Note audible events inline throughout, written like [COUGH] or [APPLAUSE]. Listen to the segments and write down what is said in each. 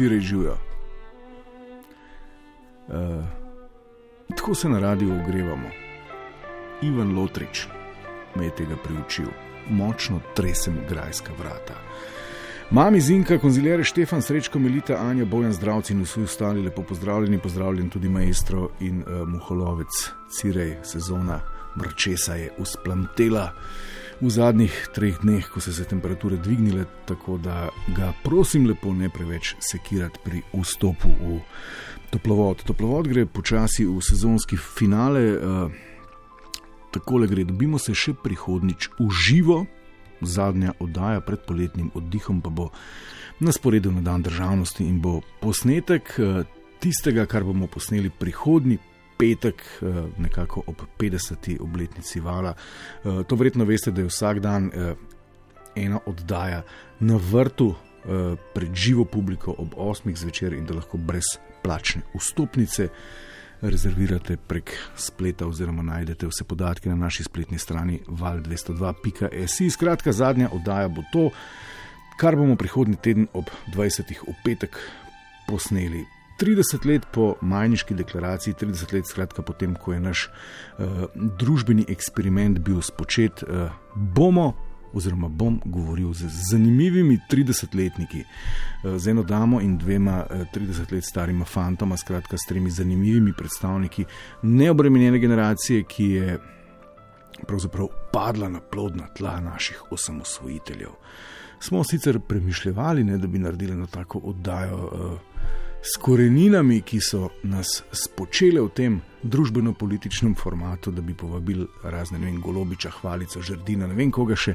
Cirej živijo. Uh, tako se na radiju ogrevamo. Ivan Lotrič me je tega priučil, močno tresem grajska vrata. Mami Zinka, konzilere Štefan, Srečko, Melita, Anja, Bojan, zdravci in vsi ostali lepo pozdravljeni, pozdravljen tudi maestro in uh, muholovec, Cirej, sezona mrčesa je usplamtela v zadnjih treh dneh, ko so se temperature dvignile, tako da ga prosim lepo ne preveč sekirati pri vstopu v toplovod. Toplovod gre počasi v sezonski finale, uh, takole gre, dobimo se še prihodnič v živo. Zadnja oddaja pred poletnim oddihom pa bo na sporedu na dan državnosti in bo posnetek tistega, kar bomo posneli prihodnji petek, nekako ob 50. obletnici vala. To verjetno veste, da je vsak dan ena oddaja na vrtu pred živo publiko ob 8. zvečer in da lahko brez plačne vstopnice rezervirate prek spleta oziroma najdete vse podatke na naši spletni strani val202.si. Skratka, zadnja oddaja bo to, kar bomo prihodnji teden ob 20. v petek posneli. 30 let po Majniški deklaraciji, 30 let skratka potem, ko je naš uh, družbeni eksperiment bil spočet, uh, bomo oziroma bom govoril z zanimivimi 30-letniki, z eno damo in dvema 30 let starima fantoma, skratka s tremi zanimivimi predstavniki neobremenjene generacije, ki je pravzaprav padla na plodna tla naših osamosvojiteljev. Smo sicer premišljali, ne, da bi naredili eno tako oddajo. Uh, s koreninami, ki so nas spočele v tem družbeno-političnem formatu, da bi povabili razne, ne vem, golobiča, hvalico, žrdina, ne vem koga še,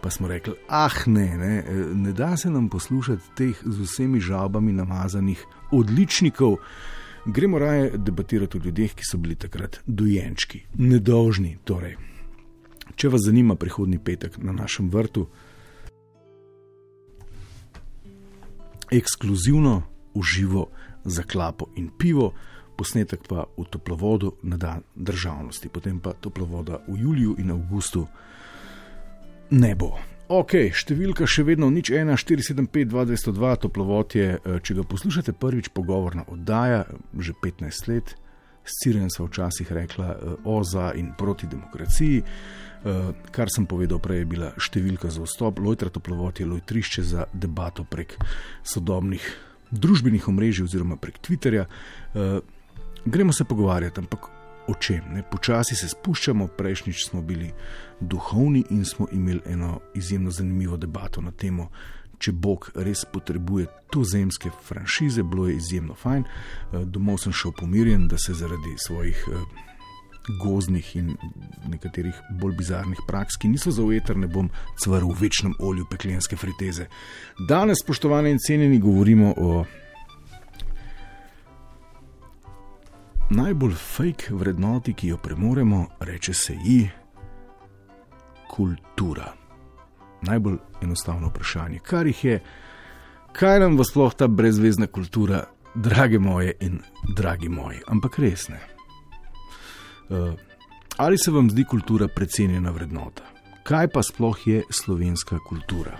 pa smo rekli, ah, ne, ne, ne da se nam poslušati teh z vsemi žabami namazanih odličnikov. Gremo raje debatirati o ljudeh, ki so bili takrat dojenčki, nedolžni. Torej, če vas zanima prihodni petek na našem vrtu, ekskluzivno uživo za klapo in pivo, posnetek pa v toplovodu na dan državnosti, potem pa toplovoda v juliju in avgustu ne bo. Ok, številka še vedno nič 1, 475, 202, toplovod je, če ga poslušate prvič, pogovorna oddaja, že 15 let. S Ciren so včasih rekla o za in proti demokraciji. Kar sem povedal prej, je bila številka za vstop, Lojtra toplovod je lojtrišče za debato prek sodobnih družbenih omrežij oziroma prek Twitterja. Uh, gremo se pogovarjati, ampak o čem? Ne? Počasi se spuščamo, prejšnjič smo bili duhovni in smo imeli eno izjemno zanimivo debato na temo. Če Bog res potrebuje to zemske franšize, bilo je izjemno fajn. Domov sem šel pomirjen, da se zaradi svojih gozdnih in nekaterih bolj bizarnih praks, ki niso za ujeter, ne bom cvrl v večnem olju peklenske friteze. Danes, spoštovane in cenjeni, govorimo o najbolj fake vrednoti, ki jo premoremo, reče se ji kultura. Najbolj enostavno vprašanje, kar jih je, kaj nam v sploh ta brezvezna kultura, drage moje in dragi moji, ampak res ne. Uh, ali se vam zdi kultura precenjena vrednota? Kaj pa sploh je slovenska kultura?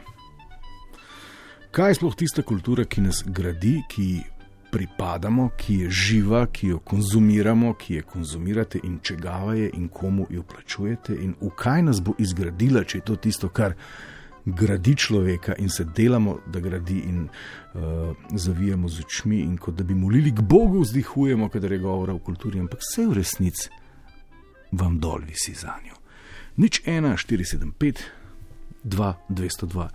Kaj je sploh tista kultura, ki nas gradi, ki pripadamo, ki je živa, ki jo konzumiramo, ki jo konzumirate in čegava je in komu jo plačujete in v kaj nas bo izgradila, če je to tisto, kar gradi človeka in se delamo, da gradi in uh, zavijamo z očmi in kot da bi molili k Bogu, vzdihujemo, kadar je govora o kulturi, ampak vse v resnici vam dol visi za njo. Nič 1, 475, 2, 202.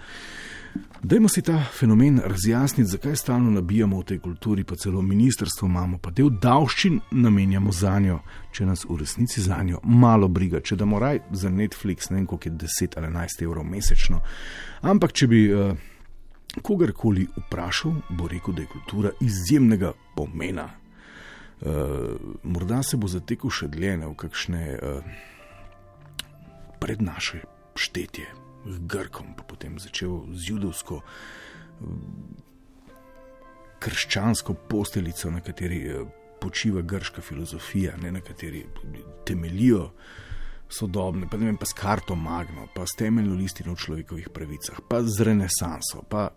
Dajmo si ta fenomen razjasniti, zakaj stalno nabijamo v tej kulturi, pa celo ministrstvo imamo, pa del davščin namenjamo za njo, če nas v resnici za njo malo briga, če da moraj za Netflix ne vem koliko je 10 ali 11 evrov mesečno. Ampak če bi uh, kogarkoli vprašal, bo rekel, da je kultura izjemnega pomena. Uh, morda se bo zatekel še dlje v kakšne uh, prednaše štetje, z Grkom, pa potem začel z judovsko, uh, krščansko posteljico, na kateri uh, počiva grška filozofija, ne, na kateri temeljijo sodobne, pa ne vem, pa s karto Magno, pa s temeljno listino o človekovih pravicah, pa z renesanso, pa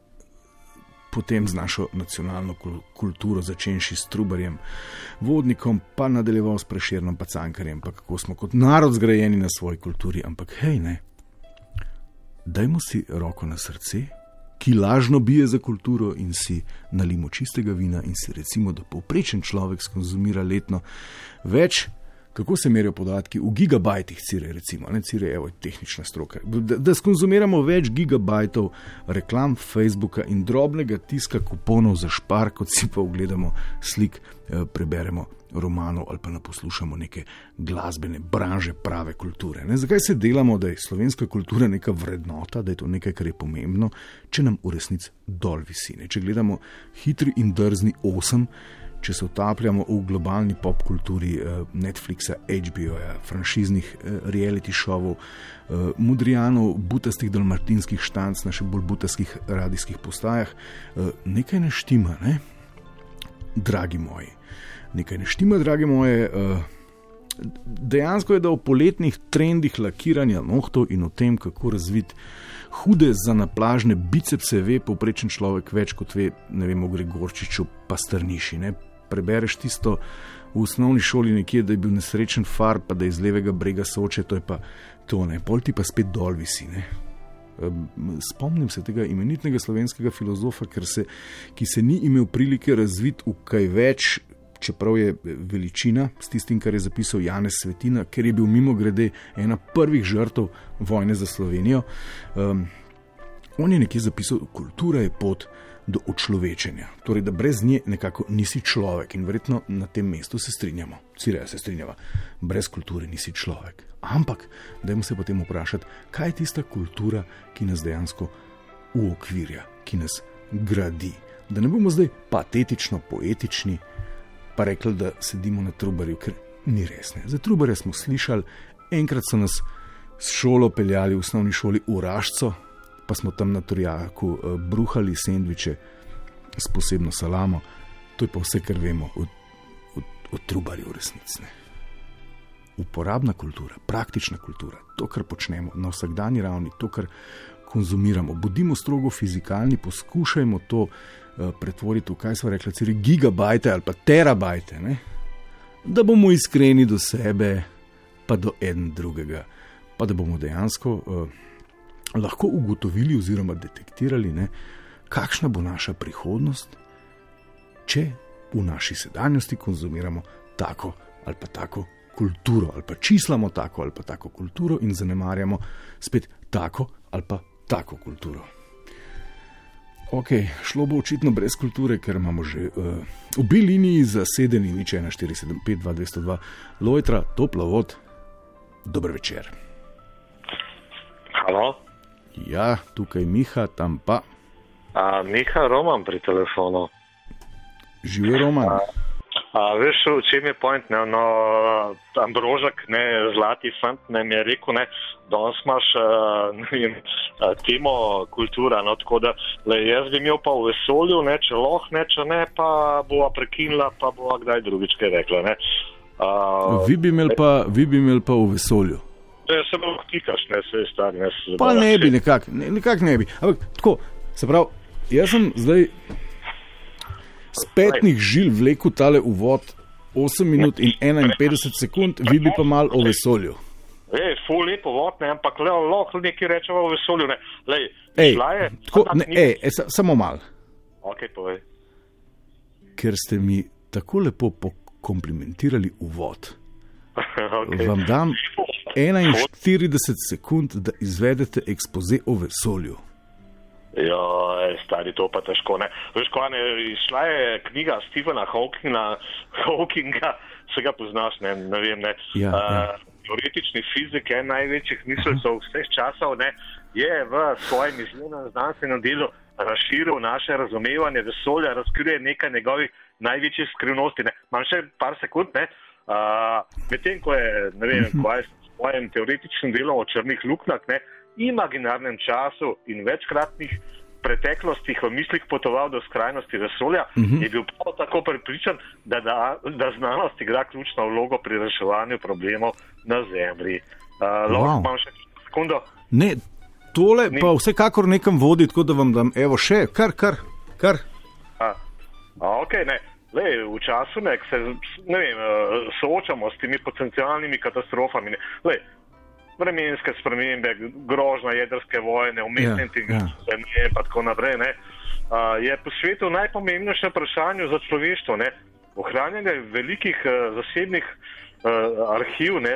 potem z našo nacionalno kulturo, začenši s Trubarjem, vodnikom, pa nadaljeval s Preširnom, pa Cankarjem, pa kako smo kot narod zgrajeni na svoji kulturi. Ampak hej, ne, dajmo si roko na srce, ki lažno bije za kulturo in si nalimo čistega vina in si recimo, da povprečen človek skonzumira letno več kako se merijo podatki v gigabajtih, cire, recimo, ne cire, evo, tehnična stroka. Da, da skonzumiramo več gigabajtov reklam Facebooka in drobnega tiska kuponov za špar, kot si pa ogledamo slik, eh, preberemo romanov ali pa ne poslušamo neke glasbene branže prave kulture. Ne? Zakaj se delamo, da je slovenska kultura neka vrednota, da je to nekaj, kar je pomembno, če nam v resnici dol visine. Če gledamo hitri in drzni osem če se utapljamo v globalni pop kulturi eh, Netflixa, HBO-ja, franšiznih eh, reality šovov, eh, mudrijanov, butastih dalmatinskih štanc na še bolj butastih radijskih postajah, nekaj ne štima, ne? dragi moji. Nekaj ne štima, dragi moji. Dejansko je, da v poletnih trendih lakiranja nohtov in o tem, kako razviti hude za naplažne bicepse, ve poprečen človek več kot ve, ne vem, o Gregorčiču, pa strniši. Ne? Prebereš tisto v osnovni šoli, nekje, da je bil nesrečen far, pa da je iz levega brega soče, to je pa to, ne, pol ti pa spet dol visi. Ne. Spomnim se tega imenitnega slovenskega filozofa, se, ki se ni imel prilike razviti v kaj več, čeprav je veličina s tistim, kar je zapisal Janez Svetina, ker je bil mimo grede ena prvih žrtev vojne za Slovenijo. Um, on je nekje zapisal, da kultura je pot do očlovečenja, torej da brez nje nekako nisi človek in verjetno na tem mestu se strinjamo, cireja se strinjava, brez kulture nisi človek. Ampak, dajmo se potem vprašati, kaj je tista kultura, ki nas dejansko uokvirja, ki nas gradi. Da ne bomo zdaj patetično, poetični, pa rekli, da sedimo na trubarju, ker ni res. Ne. Za trubarje smo slišali, enkrat so nas s šolo peljali v osnovni šoli v Rašco, pa smo tam na Turjaku eh, bruhali sendviče s posebno salamo. To je pa vse, kar vemo o, o, o trubarju v resnici. Uporabna kultura, praktična kultura, to, kar počnemo na vsakdanji ravni, to, kar konzumiramo. Bodimo strogo fizikalni, poskušajmo to uh, pretvoriti v kaj smo rekli, celi gigabajte ali pa terabajte, ne? da bomo iskreni do sebe, pa do en drugega, pa da bomo dejansko. Uh, lahko ugotovili oziroma detektirali, ne, kakšna bo naša prihodnost, če v naši sedanjosti konzumiramo tako ali pa tako kulturo, ali pa čislamo tako ali pa tako kulturo in zanemarjamo spet tako ali pa tako kulturo. Ok, šlo bo očitno brez kulture, ker imamo že uh, obe liniji zasedeni, nič 1475, 2202, Lojtra, toplo vod, dober večer. Halo. Ja, tukaj je Miha, tam pa. A, Miha, Roman pri telefonu. Živi Roman. A, a, veš, v čem je point? Ne? No, Ambrožek, ne, zlati fant, ne, mi je rekel, ne, danes imaš temo kultura. No, tako da le, jaz bi imel pa v vesolju, ne, če loh, ne, če ne, pa bova prekinila, pa bova kdaj drugič kaj rekla. Ne. A, vi, bi pa, vi bi imel pa v vesolju. Da se lahko klikaš, ne se stari, ne se zabavaj. Pa ne bi, nekako ne, nekak ne bi. Ampak tako, se pravi, jaz sem zdaj z petnih žil vlekel tale uvod 8 minut in 51 sekund, vidi pa malo o vesolju. Ej, ful lepo vod, ne, ampak le, lahko nekaj rečemo o vesolju, ne. Lej, ej, je, tako, ne, ej, ej, samo malo. Ok, povej. Ker ste mi tako lepo pokomplimentirali uvod. [LAUGHS] okay. Vam dam 41 sekund, da izvedete ekspoze o vesolju. Ja, stari to pa težko. Ne? Veš, ko je išla je knjiga Stephena Hawkinga, Hawkinga se ga poznaš, ne, ne vem. Ne. Ja, uh, ja. Teoretični fizik je največjih mislecev vseh časov, ne, je v svojem izjemnem znanstvenem delu razširil naše razumevanje vesolja, razkrije nekaj njegovih največjih skrivnosti. Ne. Imam še par sekund, ne. Uh, Medtem, ko je, ne vem, ko je s svojim teoretičnim delom o črnih luknjah, ne, imaginarnem času in večkratnih preteklostih v mislih potoval do skrajnosti vesolja, uh -huh. je bil prav tako prepričan, da, da, da znanost igra ključno vlogo pri reševanju problemov na Zemlji. Uh, wow. Imam še sekundo. Ne, tole Ni. pa vsekakor nekam vodi, tako da vam dam, evo še, kar, kar. kar. A, okay, ne. Le, v času, ne, se ne vem, eh, soočamo s temi potencijalnimi katastrofami. Ne, le, vremenske spremembe, grožnja jedrske vojne, umetne integracije ja, ja. in tako naprej, ne, je po svetu najpomembnejše vprašanje za človeštvo. Ne. Ohranjanje velikih zasebnih arhiv ne,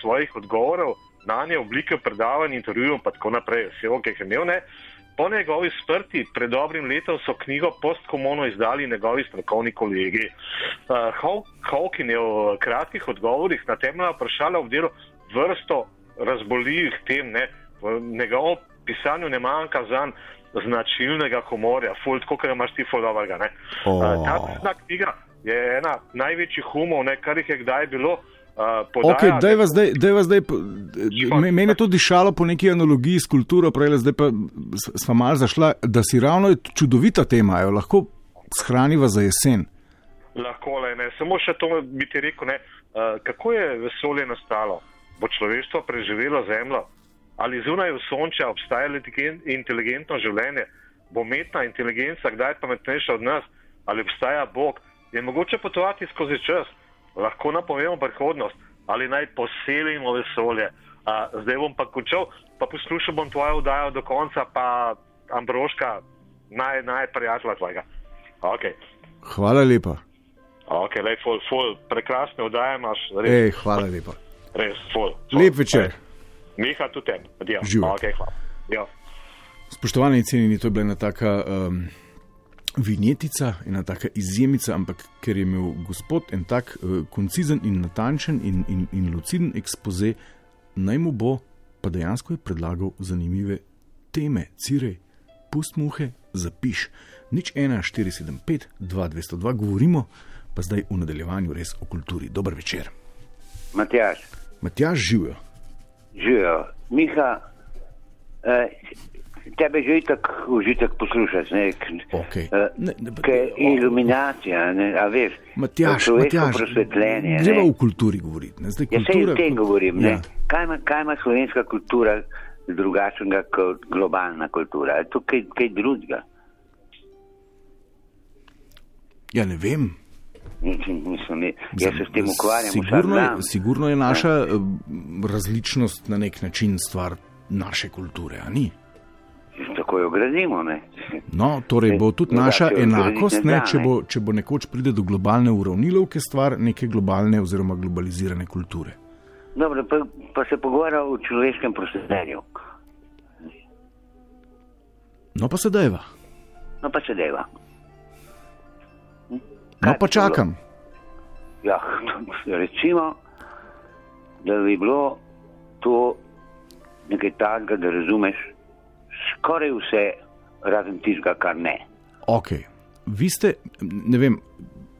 svojih odgovorov na nje oblike predavanj, intervjujev in tako naprej, vse ok, je imel. Ne. Po njegovi smrti pred dobrim letom so knjigo postkomuno izdali njegovi strokovni kolegi. Uh, Hawking je v kratkih odgovorih na temeljna vprašanja obdelal vrsto razboljivih tem, ne, v njegovem pisanju ne manjka zanj značilnega humorja, fulj, kot ga imaš ti followers. Oh. Ta knjiga je ena največjih humov, ne, kar jih je kdaj bilo. Uh, okay, zdaj, zdaj, meni je to dišalo po neki analogiji s kulturo, prej zdaj pa smo malo zašla, da si ravno čudovita tema, jo lahko shraniva za jesen. Lahko le, ne. samo še to bi ti rekel, ne, kako je vesolje nastalo? Bo človeštvo preživelo zemljo, ali zunaj v sonča obstaja inteligentno življenje, bo umetna inteligenca kdaj pametnejša od nas, ali obstaja Bog, je mogoče potovati skozi čas, lahko napovemo prihodnost, ali naj poselimo vesolje. A, zdaj bom pa končal, pa poslušal bom tvojo vdajo do konca, pa Ambroška, naj, naj prijatelja tvojega. Okay. Hvala lepa. Okay, lej, ful, ful, prekrasne vdaje imaš. Ej, hvala lepa res ful. Lep večer. Miha tudi tem, adijo. Živijo. Okay, ja. Spoštovani in cenjeni, to je bila ena taka um, vinjetica, ena taka izjemica, ampak ker je imel gospod en tak uh, koncizen in natančen in, in, in luciden ekspoze, naj mu bo, pa dejansko je predlagal zanimive teme, cirej, pust muhe, zapiš. Nič 1, 4, 7, 5, 2, 202, govorimo pa zdaj v nadaljevanju res o kulturi. Dober večer. Matjaš. Matjaš živijo. Živijo. Miha, eh, tebe že tako užitek poslušati. Ne, okay. eh, ne, ne, ne, iluminacija, ne, a veš. Matjaš, Matjaš, prosvetljenje. Treba v kulturi govoriti. Ne, zdaj, kultura, ja, se o tem govorim. Ja. Kaj, ima, kaj ima slovenska kultura drugačnega kot globalna kultura? Je to kaj, kaj drugega? Ja, ne vem. Mislim, jaz se s tem ukvarjam. Sigurno je, sigurno je naša ja. različnost na nek način stvar naše kulture, ali ni? Tako jo gradimo. Ne? No, torej bo tudi naša enakost, ne, če, bo, če bo nekoč pride do globalne uravnilovke, stvar neke globalne oziroma globalizirane kulture. Dobro, pa, pa se pogovarjamo o človeškem prostorju. No, pa se deva. No, pa se deva. No, pa čakam. Ja, recimo, da bi bilo to nekaj takega, da razumeš skoraj vse, razen tistega, kar ne. Ok, vi ste, ne vem,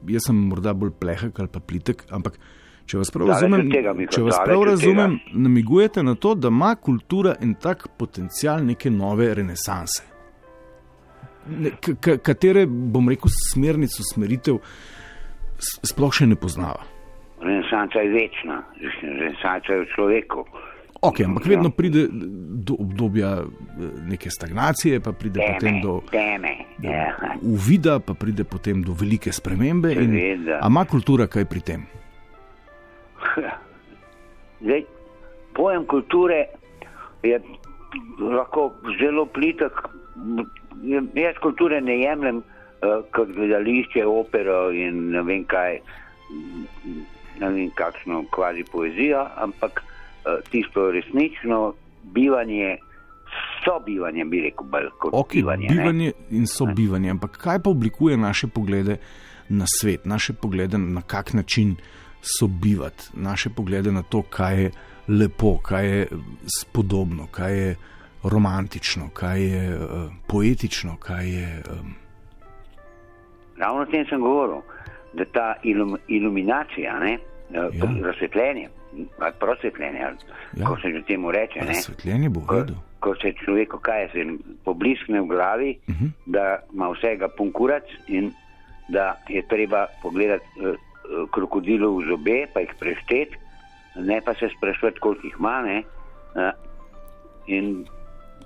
jaz sem morda bolj plehek ali pa plitek, ampak če vas prav razumem, tega, če vas prav razumem namigujete na to, da ima kultura en tak potencial neke nove renesanse katere, bom rekel, smernic, usmeritev sploh še ne poznava. Renesansa je večna, renesansa je v človeku. Ok, ampak vedno pride do obdobja eh, neke stagnacije, pa pride teme, potem do teme. Ja. uvida, pa pride potem do velike spremembe. Ama kultura kaj pri tem? [LAUGHS] Zdaj, pojem kulture je lahko zelo plitek, jaz kulture ne jemljem uh, kot gledališče, opero in ne vem kaj, ne vem kakšno kvazi poezijo, ampak tisto resnično bivanje. Sobivanje, bi rekel, bolj kot okay, bivanje. Bivanje ne? in sobivanje, ampak kaj pa oblikuje naše poglede na svet, naše poglede na kak način sobivati, naše poglede na to, kaj je lepo, kaj je spodobno, kaj je romantično, kaj je uh, poetično, kaj je. Um... Ravno o tem sem govoril, da ta ilum, iluminacija, ne, ja. razsvetljenje, prosvetljenje, ja. ko se že temu reče. Razsvetljenje bo vedno. Ko, ko se človeku kaj se pobliskne v glavi, uh mhm. -huh. da ima vsega punkurac in da je treba pogledati uh, krokodilov v zobe, pa jih prešteti, ne pa se sprašovati, koliko jih ima. Ne, uh, in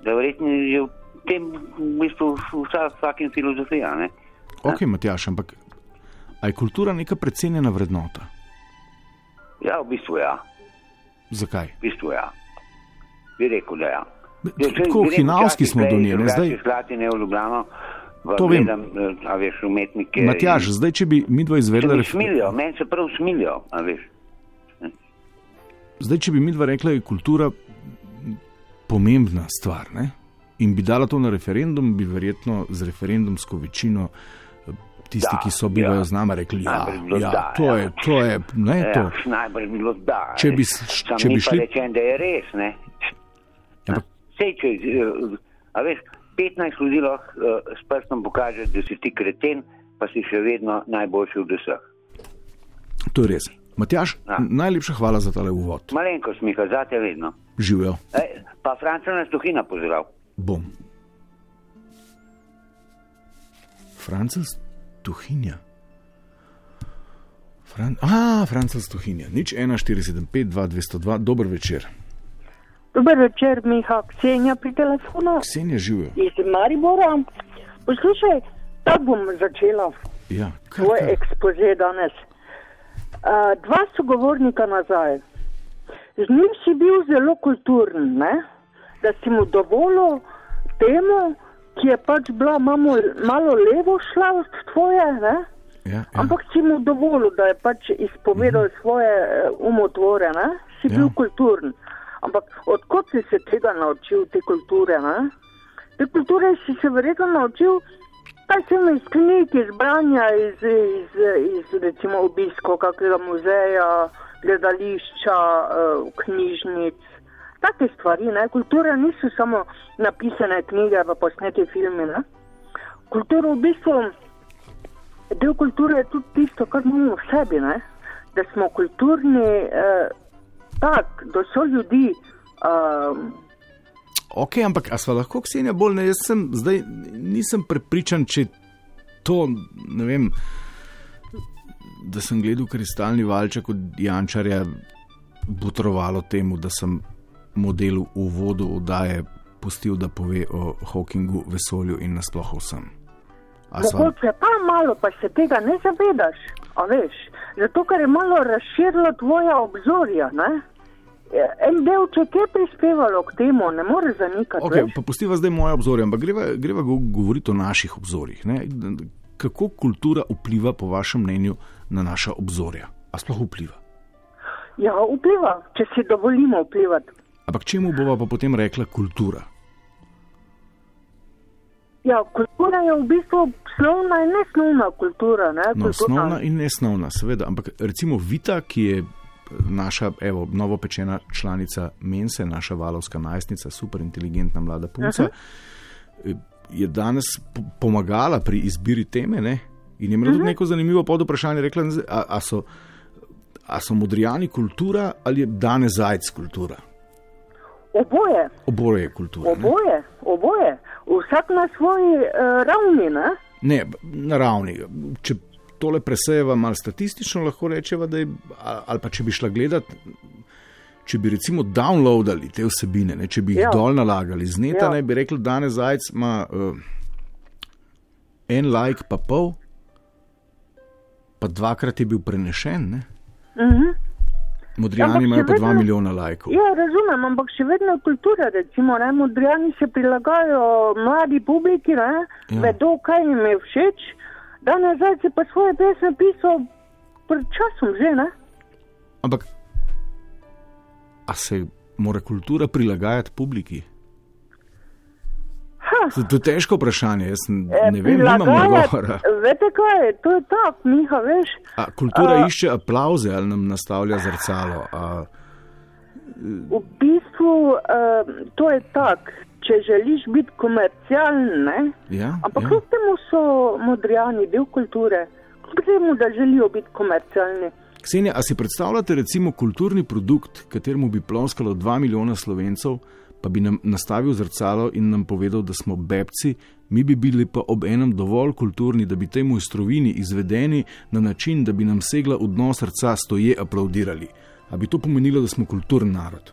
da verjetno je v tem v bistvu vsa vsakim filozofija. Ne? Ok, Matjaš, ampak je kultura neka precenjena vrednota? Ja, v bistvu ja. Zakaj? V bistvu ja. Bi rekel, da ja. Tako hinavski smo do nje, ne zdaj. Zlati ne v Ljubljano. To vem. A veš, umetnike. Matjaž, zdaj, če bi mi dva izvedli. Smilijo, meni se prav smilijo, a veš. Zdaj, če bi mi dva rekla, je kultura pomembna stvar. Ne? In bi dala to na referendum, bi verjetno z referendumsko večino eh, tisti, da, ki so bili ja. z nami, rekli: ja, ja, da, to, ja. Je, to je ne, ja, to. Bi bilo da. Če bi, če bi šli. Rečem, da je res. Ja, Sej, če, eh, a veš, 15 ljudi lahko uh, s prstom pokaže, da si ti kreten, pa si še vedno najboljši od vseh. To je res. Matjaš, ja. najlepša hvala za tale uvod. Malenko smiha, zate vedno. Živijo. Pa Franca nas tuhina pozdrav. Bom. Franca tuhinja. Fran A, Franca tuhinja. Nič 1475, 2202, dober večer. Dober večer, Miha, Ksenja pri telefonu. Ksenja živijo. Iz Maribora. Poslušaj, tako bom začela. Ja, Tvoj ekspoze danes. Uh, dva sogovornika nazaj. Z njim si bil zelo kulturen, ne? da si mu dovolil temu, ki je pač bila malo, malo levo šla od tvoje, ja, ja. ampak si mu dovolil, da je pač izpovedal mhm. svoje uh, umotvore, ne? si ja. bil kulturen. Ampak odkot si se tega naučil, te kulture? Ne? Te kulture si se verjetno naučil, kaj sem iz knjig, iz branja, iz, iz, iz, recimo obisko kakega muzeja gledališča, uh, knjižnic, take stvari. Ne? Kultura niso samo napisane knjige, pa posnete filme. Ne? Kultura v bistvu, del kulture je tudi tisto, kar imamo v sebi, ne? da smo kulturni, uh, tak, da so ljudi. Uh, Ok, ampak a sva lahko ksenja bolj ne? Jaz sem zdaj nisem prepričan, če to, ne vem da sem gledal kristalni valček od Jančarja, botrovalo temu, da sem modelu v vodu oddaje pustil, da pove o Hawkingu, vesolju in nasploh vsem. Mogoče pa malo, pa se tega ne zavedaš, veš, zato ker je malo razširilo tvoja obzorja. Ne? En delček je prispevalo k temu, ne moreš zanikati. Okay, pa pustiva zdaj moje obzorje, ampak greva, greva govoriti o naših obzorjih. Ne? Kako kultura vpliva, po vašem mnenju, na naša obzorja. A sploh vpliva? Ja, vpliva, če si dovolimo vplivati. Ampak čemu bova pa potem rekla kultura? Ja, kultura je v bistvu slovna in nesnovna kultura. Ne? No, slovna in nesnovna, seveda. Ampak recimo Vita, ki je naša evo, novopečena članica Mense, naša valovska najstnica, super inteligentna mlada punca, uh -huh. je danes pomagala pri izbiri teme. Ne? In je imel tudi mhm. neko zanimivo podvprašanje, rekla, a, a, so, a so modrijani kultura ali je danes zajec kultura? Oboje. Oboje je kultura. Oboje, oboje. Vsak na svoji uh, ravni. Ne? ne, na ravni. Če tole presejeva malo statistično, lahko rečeva, da je, ali pa če bi šla gledati. Če bi recimo downloadali te vsebine, ne, če bi jih ja. dol nalagali, zneta, ja. ne bi rekli, da danes zajec ima uh, en like, pa pol, pa dvakrat je bil prenešen. Uh mhm. -huh. Modrijani imajo pa dva milijona lajkov. Ja, razumem, ampak še vedno je kultura. Recimo, ne, modrijani se prilagajajo mladi publiki, ne, ja. vedo, kaj jim je všeč. Danes zdaj si pa svoje pesmi pisal pred časom že. Ne? Ampak, a se mora kultura prilagajati publiki? To je težko vprašanje, jaz e, ne vem, ali imamo odgovora. Veste kaj, to je tako, Miha, veš. A, kultura a, išče aplauze ali nam nastavlja zrcalo. A, v bistvu uh, to je tako. če želiš biti komercialen, Ja, ampak ja. kljub temu so modrijani del kulture, kljub temu, da želijo biti komercialni. Ksenija, a si predstavljate recimo kulturni produkt, kateremu bi ploskalo 2 milijona slovencev, pa bi nam nastavil zrcalo in nam povedal, da smo bebci, mi bi bili pa ob enem dovolj kulturni, da bi tej mojstrovini izvedeni na način, da bi nam segla v dno srca stoje aplaudirali. A bi to pomenilo, da smo kulturni narod?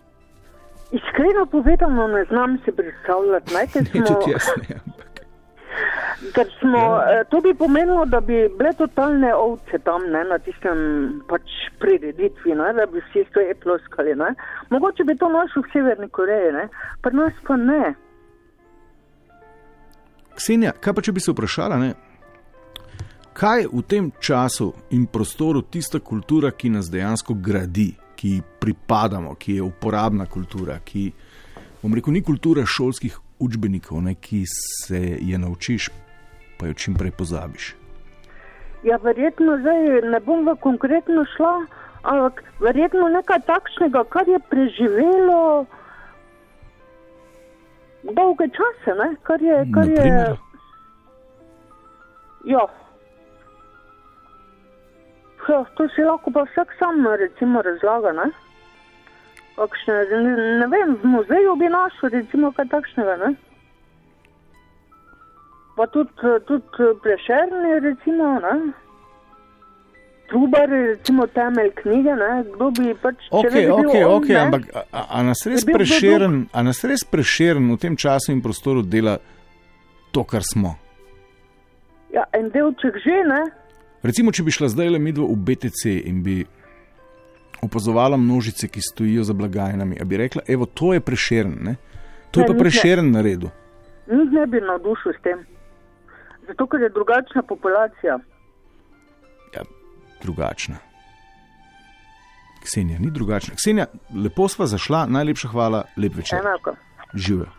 Iskreno povedano, ne znam si predstavljati, [LAUGHS] ne, ker Ne, smo, tudi jaz ne. Ker smo ja. to bi pomenilo, da bi bile totalne ovce tam ne, na tistem pač prireditvi, ne, da bi vsi stoje ploskali. Ne. Mogoče bi to našel v Severni Koreji, ne, pri nas pa ne. Ksenija, kaj pa če bi se vprašala, ne? kaj je v tem času in prostoru tista kultura, ki nas dejansko gradi, ki ji pripadamo, ki je uporabna kultura, ki, bom rekel, ni kultura šolskih učbenikov, ne, ki se je naučiš, pa jo čim prej pozabiš. Ja, verjetno zdaj ne bom v konkretno šla, ampak verjetno nekaj takšnega, kar je preživelo dolge čase, ne? kar je. Kar je Naprimer? ja. Ja, to si lahko pa vsak sam recimo razlaga. Ne? Kakšne, ne, ne vem, v muzeju bi našel recimo kaj takšnega. Ne? Pa tudi, tudi prešerni, recimo, ne? Trubar je recimo temelj knjige, ne? kdo bi pač. Ok, bi ok, on, ok, ne, ampak a, a- nas res preširen, a nas res preširen v tem času in prostoru dela to, kar smo? Ja, en delček že, ne? Recimo, če bi šla zdaj le midva v BTC in bi opazovala množice, ki stojijo za blagajnami, a bi rekla, evo, to je preširen, ne? To je Ne, pa preširen na redu. Njih ne bi navdušil s tem. Zato, ker je drugačna populacija. Ja, drugačna. Ksenija ni drugačna. Ksenija, lepo sva zašla, najlepša hvala, lep večer. Enako. Živijo.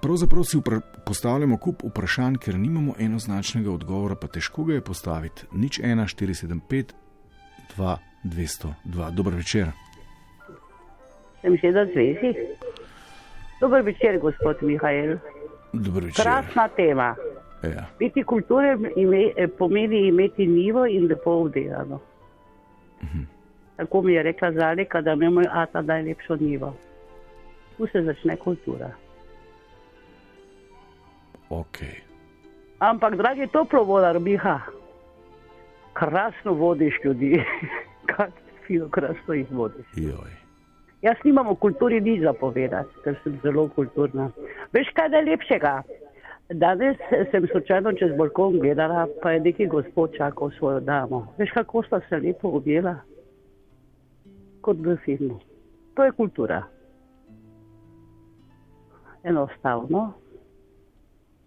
Pravzaprav si postavljamo kup vprašanj, ker nimamo enoznačnega odgovora, pa težko ga je postaviti. Nič 1, 475, 2, 202. Dober večer. Sem še da zvezi. Dober večer, gospod Mihajl. Dober večer. Krasna tema. Ja. Biti kulture ime, eh, pomeni imeti nivo in lepo obdelano. Tako mi je rekla Zalika, da ima moj ata najlepšo nivo. Tu se začne kultura. Okay. Ampak, dragi toplovodar, Miha, krasno vodiš ljudi. [LAUGHS] Fino, krasno jih vodiš. Joj. Jaz nimam o kulturi nič zapovedati, ker sem zelo kulturna. Veš kaj najlepšega? Danes sem slučajno čez balkon gledala, pa je neki gospod čakal svojo damo. Veš kako sta se lepo objela? Kot v filmu. To je kultura. Enostavno.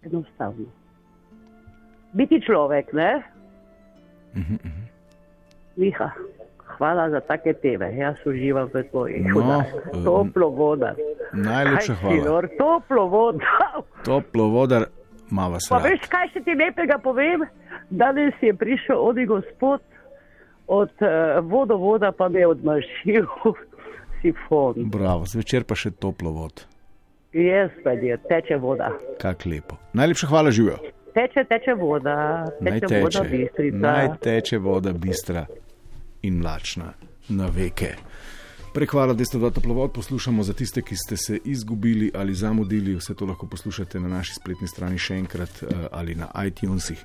Enostavno. Biti človek, ne? Miha, hvala za take teme. Jaz uživam v tvojih No, no, eh, Toplo voda. Najlepša si, hvala. Lor, toplo voda. Toplo se. Pa veš, kaj še ti lepega povem? Danes je prišel oni gospod od uh, vodovoda, pa me je odmašil [LAUGHS] sifon. Bravo, zvečer pa še toplo vod. Jaz pa je, teče voda. Kak lepo. Najlepša hvala, živijo. Teče, teče voda, Naj teče voda teče, bistrica. naj teče voda bistra in mlačna na veke. Prehvala, da ste dva toplovod poslušamo za tiste, ki ste se izgubili ali zamudili. Vse to lahko poslušate na naši spletni strani še enkrat eh, ali na iTunesih.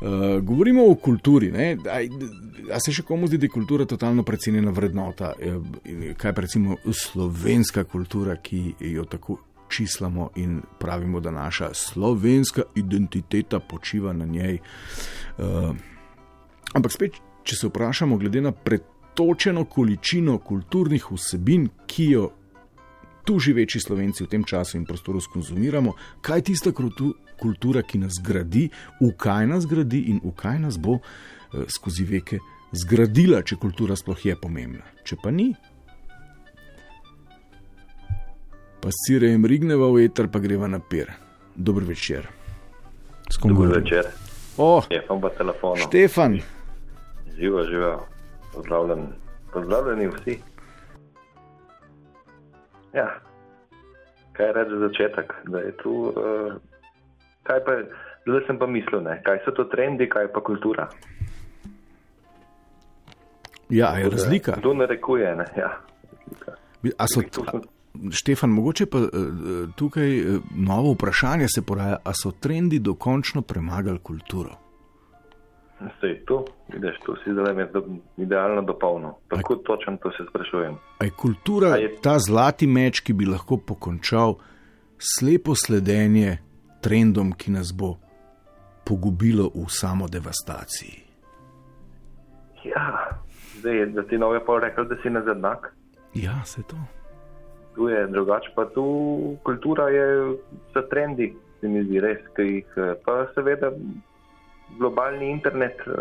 Uh, govorimo o kulturi. ne. Aj, A se še komu zdi, da je kultura totalno precenjena vrednota? Eh, Kaj pa recimo slovenska kultura, ki jo tako čislamo in pravimo, da naša slovenska identiteta počiva na njej. Uh, ampak spet, če se vprašamo, glede na pretočeno količino kulturnih vsebin, ki jo tu živeči slovenci v tem času in prostoru skonzumiramo, kaj je tista kultu- kultura, ki nas gradi, v kaj nas gradi in v kaj nas bo eh, skozi veke zgradila, če kultura sploh je pomembna. Če pa ni. Pa sirejem rigneva v eter, pa greva na pir. Dober večer. Govorim? večer, O, je pa telefon. Štefan, Živo, živo, pozdravljen, pozdravljeni vsi. Ja, Kaj reči za začetek? Da je tu, uh, kaj pa, zdaj sem pa mislil, ne? kaj so to trendi, kaj pa kultura. Ja, je razlika. Kdo narekuje? Ne? Ja. A so, a, Štefan, mogoče pa uh, tukaj uh, novo vprašanje se poraja, a so trendi dokončno premagali kulturo? Sej to, vidiš, to si zdaj me idealno dopolnil. Tako točno to se sprašujem. A je kultura a je... ta zlati meč, ki bi lahko pokončal slepo sledenje trendom, ki nas bo pogubilo v samo devastaciji? Ja, zdaj, da ti nove pa rekel, da si nazadnak. Ja, se to. Tu je drugače, pa tu kultura je za trendi, se mi zdi res, ki jih pa seveda globalni internet uh,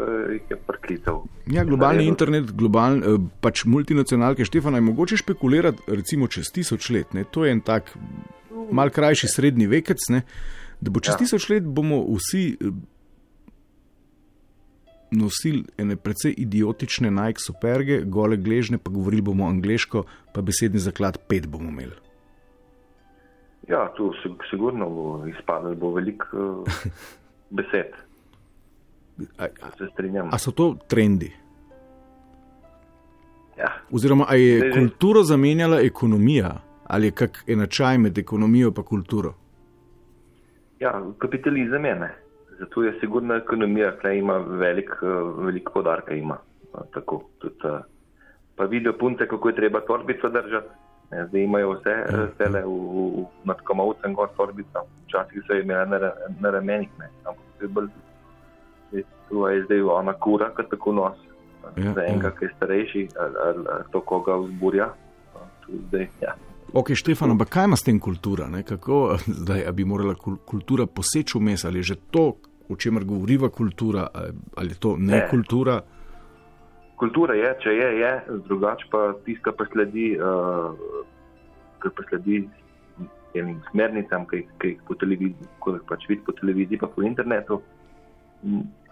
je priklical. Ja, globalni internet, globalni, uh, pač multinacionalke Štefana je mogoče špekulirati, recimo čez tisoč let. Ne? To je en tak mal krajši srednji vekec, ne? da bo čez ja. tisoč let bomo vsi. Nosili ene precej idiotične Nike superge, gole gležne, pa govorili bomo angliško, pa besedni zaklad pet bomo imeli. Ja, tu sigurno bo izpadlo, bo veliko uh, [LAUGHS] besed. A, se strinjam. A so to trendi? Ja. Oziroma, ali je Zdaj, kulturo zamenjala ekonomija, ali je kak enačaj med ekonomijo in kulturo? Ja, kapitalizem je ne. Zato je sigurna ekonomija, ki ima velik, velik podarka. Ima. Tako, tudi, pa vidijo punce, kako je treba torbico držati. Zdaj imajo vse ja, stele ja. nad komovcem, gor torbico. Včasih so imeli na, na ramenih, ampak to je bolj tu je zdaj ona kura, ki tako nosi. Ja, za enega, ja. ki je starejši, ali, ali, ali to koga vzburja. Zdaj, ja. Ok, Štefan, ampak kaj ima s tem kultura? Ne? Kako [LAUGHS] zdaj, bi morala kultura poseči vmes, ali že to, o čemer govoriva kultura, ali je to ne, ne. kultura? Kultura je, če je, je, drugače pa tiska pa sledi, uh, pa sledi enim smernicam, ki jih po televiziji, ko jih pač vidi po televiziji, pa po internetu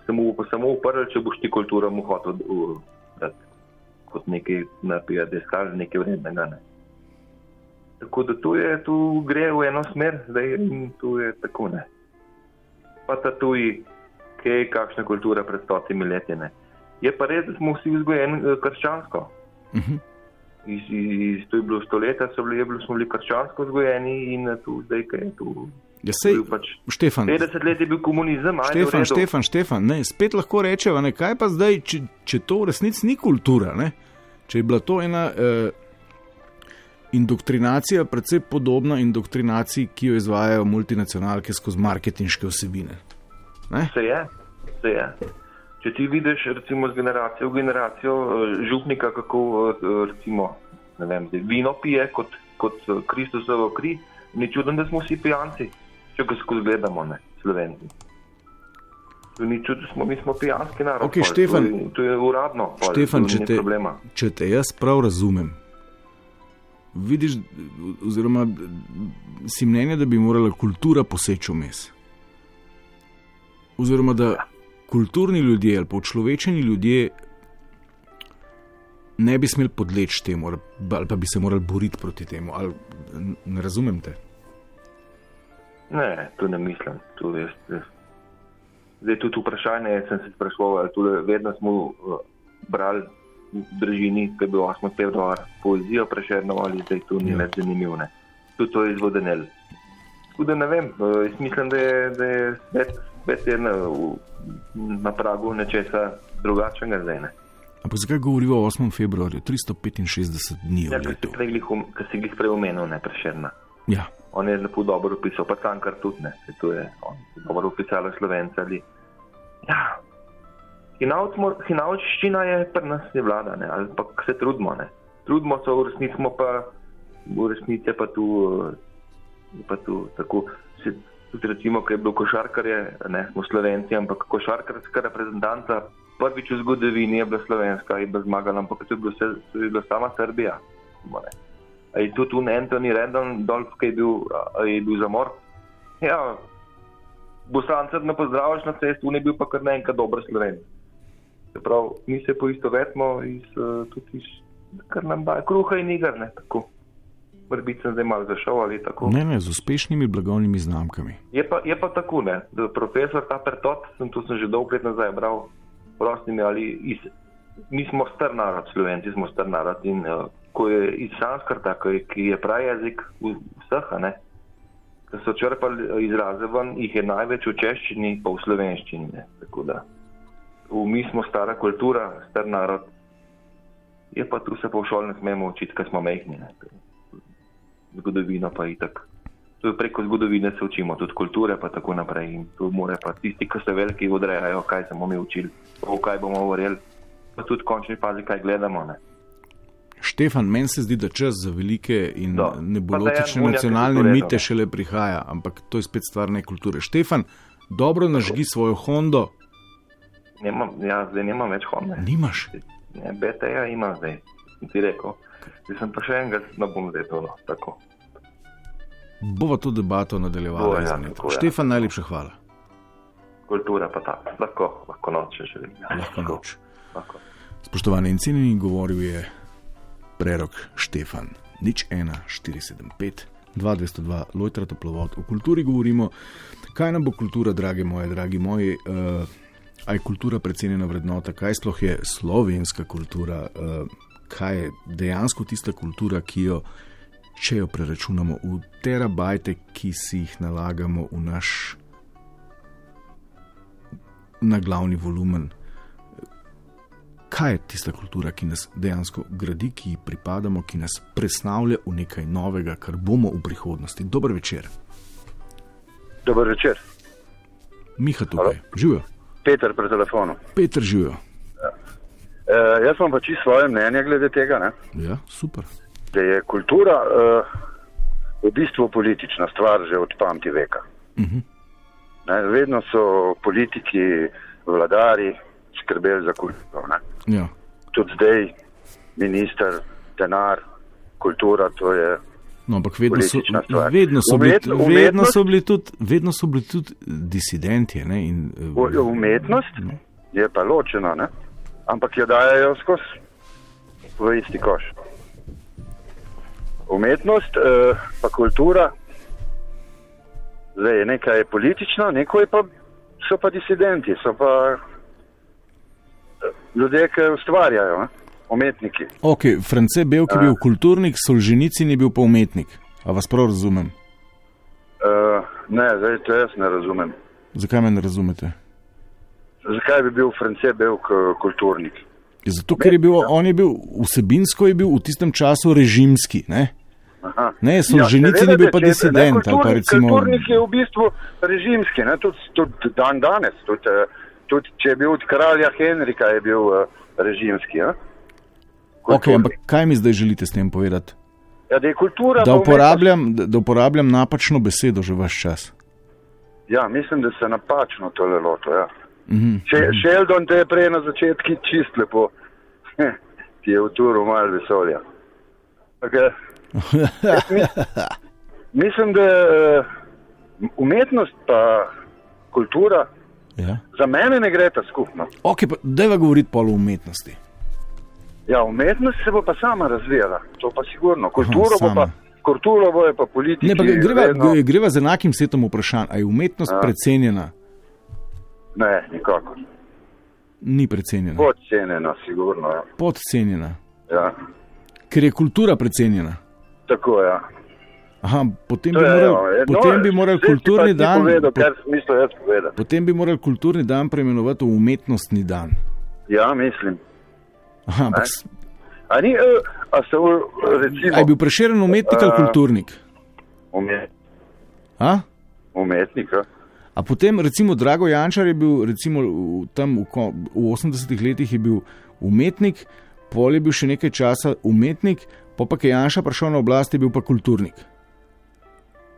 bo samo uprl, če boš ti kulturo mu hotel dati kot nekaj napija, da je skaž nekaj vrednega. Ne. Tako da tu, je, tu gre v eno smer, zdaj tu je tako ne. Pa ta tuji, kaj je kakšna kultura pred stotimi leti. Ne. Je pa res, da smo vsi vzgojeni eh, krščansko. Uh. -huh. Iz, iz, to je bilo stoletja, so bili, bili, smo bili krščansko vzgojeni in tu zdaj, kaj je tu. Ja, sej, pač Štefan, 50 let je bil komunizem, ali Štefan, Štefan, Štefan, ne, spet lahko rečemo, kaj pa zdaj, če, če to v resnici ni kultura, ne? če je bila to ena eh, indoktrinacija, predvsej podobna indoktrinaciji, ki jo izvajajo multinacionalke skozi marketinške osebine. Ne? Se je, se je. Če ti vidiš, recimo, z generacijo v generacijo eh, župnika, kako eh, recimo, vem, zdaj, vino pije kot, kot Kristusovo kri, ni čudno, da smo vsi pijanci če ga skozi gledamo, ne, slovenci. Ni čudno, smo mi smo pijanski narod. Okay, Štefan, to, je, to je uradno. Štefan, če, te, če te jaz prav razumem, vidiš, oziroma si mnenja, da bi morala kultura poseči vmes. Oziroma, da kulturni ljudje ali počlovečeni ljudje ne bi smeli podleči temu, ali pa bi se morali boriti proti temu. Ali, ne razumem te. Ne, to ne mislim. To je, zdaj tudi vprašanje, sem se sprašoval, tudi vedno smo uh, brali družini, ki je bil 8. februar, poezijo prešerno ali zdaj tu ni ja. več zanimivo. Tudi to je izvodenel. Tudi ne vem, uh, mislim, da je, da je svet, svet je na, na pragu nečesa drugačnega zdaj. Ne. Ampak zakaj govorimo o 8. februarju, 365 dni? Ja, ki si jih prej omenil, ne prešerna. Ja. On je lepo dobro opisal, pa tam kar tudi ne, se to je, on dobro opisal slovence ali. Ja, hinavčščina je pri nas ne vlada, ne, ali pa se trudimo, ne. Trudimo se, v resnici smo pa, v resnici pa tu, pa tu tako, se, tudi recimo, ko je bilo košarkarje, ne, smo slovenci, ampak košarkarska reprezentanca prvič v zgodovini je bila slovenska in bila zmagala, ampak to je bilo, vse, to je bila sama Srbija. Je tudi tu Anthony Randall, Dolph, ki je bil, je bil zamor. Ja, Bosancev ne pozdraviš na cesti, tu ne bil pa kar nekaj dobro sloven. Se pravi, mi se poistovetimo iz tudi iz, kar nam daje kruha in igar, ne tako. Morbiti sem zdaj malo zašel ali tako. Ne, ne, z uspešnimi blagovnimi znamkami. Je pa, je pa tako, ne, da profesor Tapertot, sem tu sem že dolgo let nazaj bral, prostimi ali iz, mi smo star narod, slovenci smo star narod in uh, ko je iz Sanskrta, ki je pravi jezik vseh, ne, da so črpali izraze ven, jih je največ v češčini, pa v slovenščini. Ne, tako da, mi smo stara kultura, star narod, je pa tu se pa v šoli ne smemo učiti, ker smo mehni. Ne, zgodovino pa itak. Tudi preko zgodovine se učimo, tudi kulture pa tako naprej. In tu more pa tisti, ki so veliki, odrejajo, kaj smo mi učili, v kaj bomo govorili, pa tudi končni fazi, kaj gledamo. Ne. Štefan, meni se zdi, da čas za velike in Do. nebolotične nacionalne mite šele prihaja, ampak to je spet stvar ne kulture. Štefan, dobro nažgi svojo Hondo. Nemam, ja, zdaj nimam več Honda. Nimaš? Ne, BTA ima zdaj, ti rekel. Zdaj sem pa še enega, ne bom zdaj to no, tako. Bova to debato nadaljevala. Ja, tako, Štefan, ja. najlepša hvala. Kultura pa ta, lahko, lahko noč, če želim. Ja, lahko noč. Lahko. Spoštovani in cenjeni, govoril je prerok Štefan. Nič 1, 475, 202, Lojtra toplovod. O kulturi govorimo. Kaj nam bo kultura, dragi moji, dragi moji? Uh, aj kultura precenjena vrednota, kaj sploh je slovenska kultura? Uh, kaj je dejansko tista kultura, ki jo, če jo preračunamo v terabajte, ki si jih nalagamo v naš na glavni volumen. Kaj je tista kultura, ki nas dejansko gradi, ki ji pripadamo, ki nas presnavlja v nekaj novega, kar bomo v prihodnosti? Dober večer. Dober večer. Miha tukaj, živijo. Peter pri telefonu. Peter živijo. Uh, jaz imam pa čisto svoje mnenje glede tega. Ja, super. Da je kultura uh, v bistvu politična stvar že od pameti veka. Uh mhm. -huh. ne, vedno so politiki, vladari skrbeli za kulturo. Ja. Tudi zdaj, minister, denar, kultura, to je. No, ampak vedno so, vedno, so bili, Umet, vedno, so bili tudi, vedno so bili tudi disidenti. Ne, in, umetnost ne. je pa ločena. Ne? ampak jo dajo skozi v isti koš. Umetnost, eh, pa kultura, zdaj je nekaj politično, nekaj pa so pa disidenti, so pa eh, ljudje, ki ustvarjajo, ne? Umetniki. Ok, France Belk je bil kulturnik, Solženici ni bil pa umetnik. A vas prav razumem? Uh, ne, zdaj to jaz ne razumem. Zakaj me ne razumete? zakaj bi bil France Belk kulturnik? Zato, ker je bil, on je bil vsebinsko je bil v tistem času režimski. Ne, ne so ja, ženici, ni bil pa disident. Kulturnik je v bistvu režimski, tudi tud dan danes. Tudi tud, če je bil od kralja Henrika, je bil uh, režimski. Okay, ampak kaj mi zdaj želite s tem povedati? Ja, da, da, uporabljam, da, da uporabljam napačno besedo že vaš čas. Ja, mislim, da se napačno tole loto. Ja. Mm -hmm. Sheldon te je prej na začetku čist lepo, [LAUGHS] ti je v turu malo vesolja. Okay. [LAUGHS] Mislim, da uh, umetnost pa kultura ja. za mene ne gre ta skupno. Ok, pa deva govoriti pol o umetnosti. Ja, umetnost se bo pa sama razvijala, to pa sigurno. Kulturo Aha, bo pa. Kulturo bo je pa politika. Greva, vedno... greva z enakim setom vprašanj. Ali je umetnost ja. precenjena? Ne, nikako. Ni precenjena. Podcenjena, sigurno. Ja. Podcenjena. Ja. Ker je kultura precenjena. Tako je. Ja. Aha, potem bi morali no, bi moral kulturni dan. Povedal, po, potem bi morali kulturni dan preimenovati v umetnostni dan. Ja, mislim. Aha, ampak. A ni, a se recimo. A je bil preširen umetnik ali kulturnik? Umetnik. A? Umetnik. A? A potem, recimo, Drago Jančar je bil recimo, tam v, v 80-ih letih umetnik, pol je bil še nekaj časa umetnik, pa pa je Janša prišel na oblast, je bil pa kulturnik.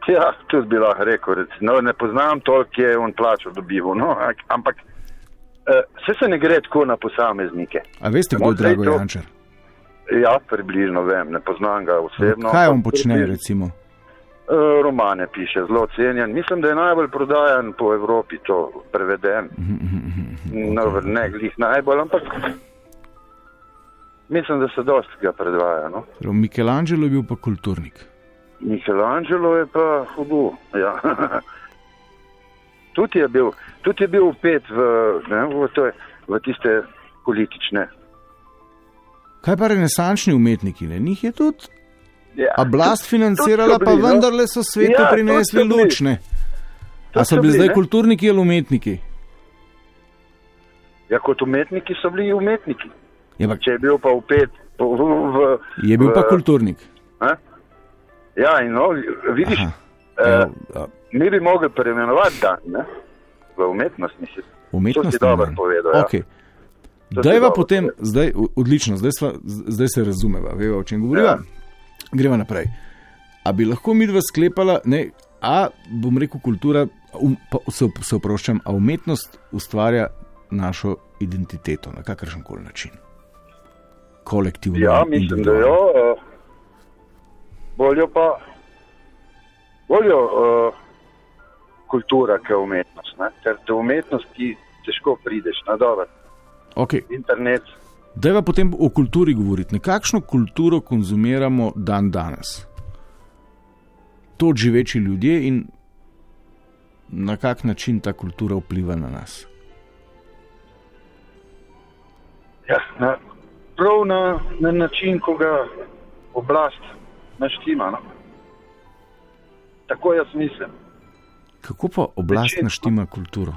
Ja, to bi lahko rekel. No, ne poznam toliko, je on plačal dobival. No, ampak vse se ne gre tako na posameznike. A veste, kdo je Drago to... Jančar? Ja, približno vem, ne poznam ga osebno. Kaj on počne, recimo? Eh, romane piše, zelo cenjen. Mislim, da je najbolj prodajan po Evropi, to preveden. No, ne glih najbolj, ampak mislim, da se dosti ga predvaja. No? Michelangelo je bil pa kulturnik. Michelangelo je pa hudo. Ja. [LAUGHS] tudi, je bil, tudi je bil upet v, ne, v, to, v tiste politične. Kaj pa renesančni umetniki? Ne? Njih je tudi Ja. oblast financirala, tudi pa bili, no. vendarle so svetu Ja, prinesli bili. lučne. A Tudi so bili bili, zdaj ne. kulturniki ali umetniki? Ja, kot umetniki so bili umetniki. Ja, pa, Če je bil pa upet v. v, v je bil pa kulturnik. A? Ja, in no, vidiš, Aha. eh, Evo, a, mi bi mogli preimenovati dan ne? v umetnost. Mislim. Umetnost. dobro povedal, ja. Okay. Si Dajva potem, povedal. zdaj, odlično, zdaj, sva, zdaj se razumeva, veva, o čem govoriva. Ja. Gremo naprej. A bi lahko mi dva sklepala, ne, a bom rekel, kultura, um, pa se, se oproščam, a umetnost ustvarja našo identiteto na kakršen koli način. Kolektivno. Ja, mislim, da jo. Uh, boljo pa. Boljo uh, kultura, kot umetnost. Ne? Ker do umetnosti težko prideš na dobro. Okay. Internet. Dajva potem o kulturi govoriti. Kakšno kulturo konzumiramo dan danes? To živeči ljudje in na kak način ta kultura vpliva na nas. Ja, na, prav na, na način, ko ga oblast naštima. No? Tako jaz mislim. Kako pa oblast Večinoma. naštima kulturo?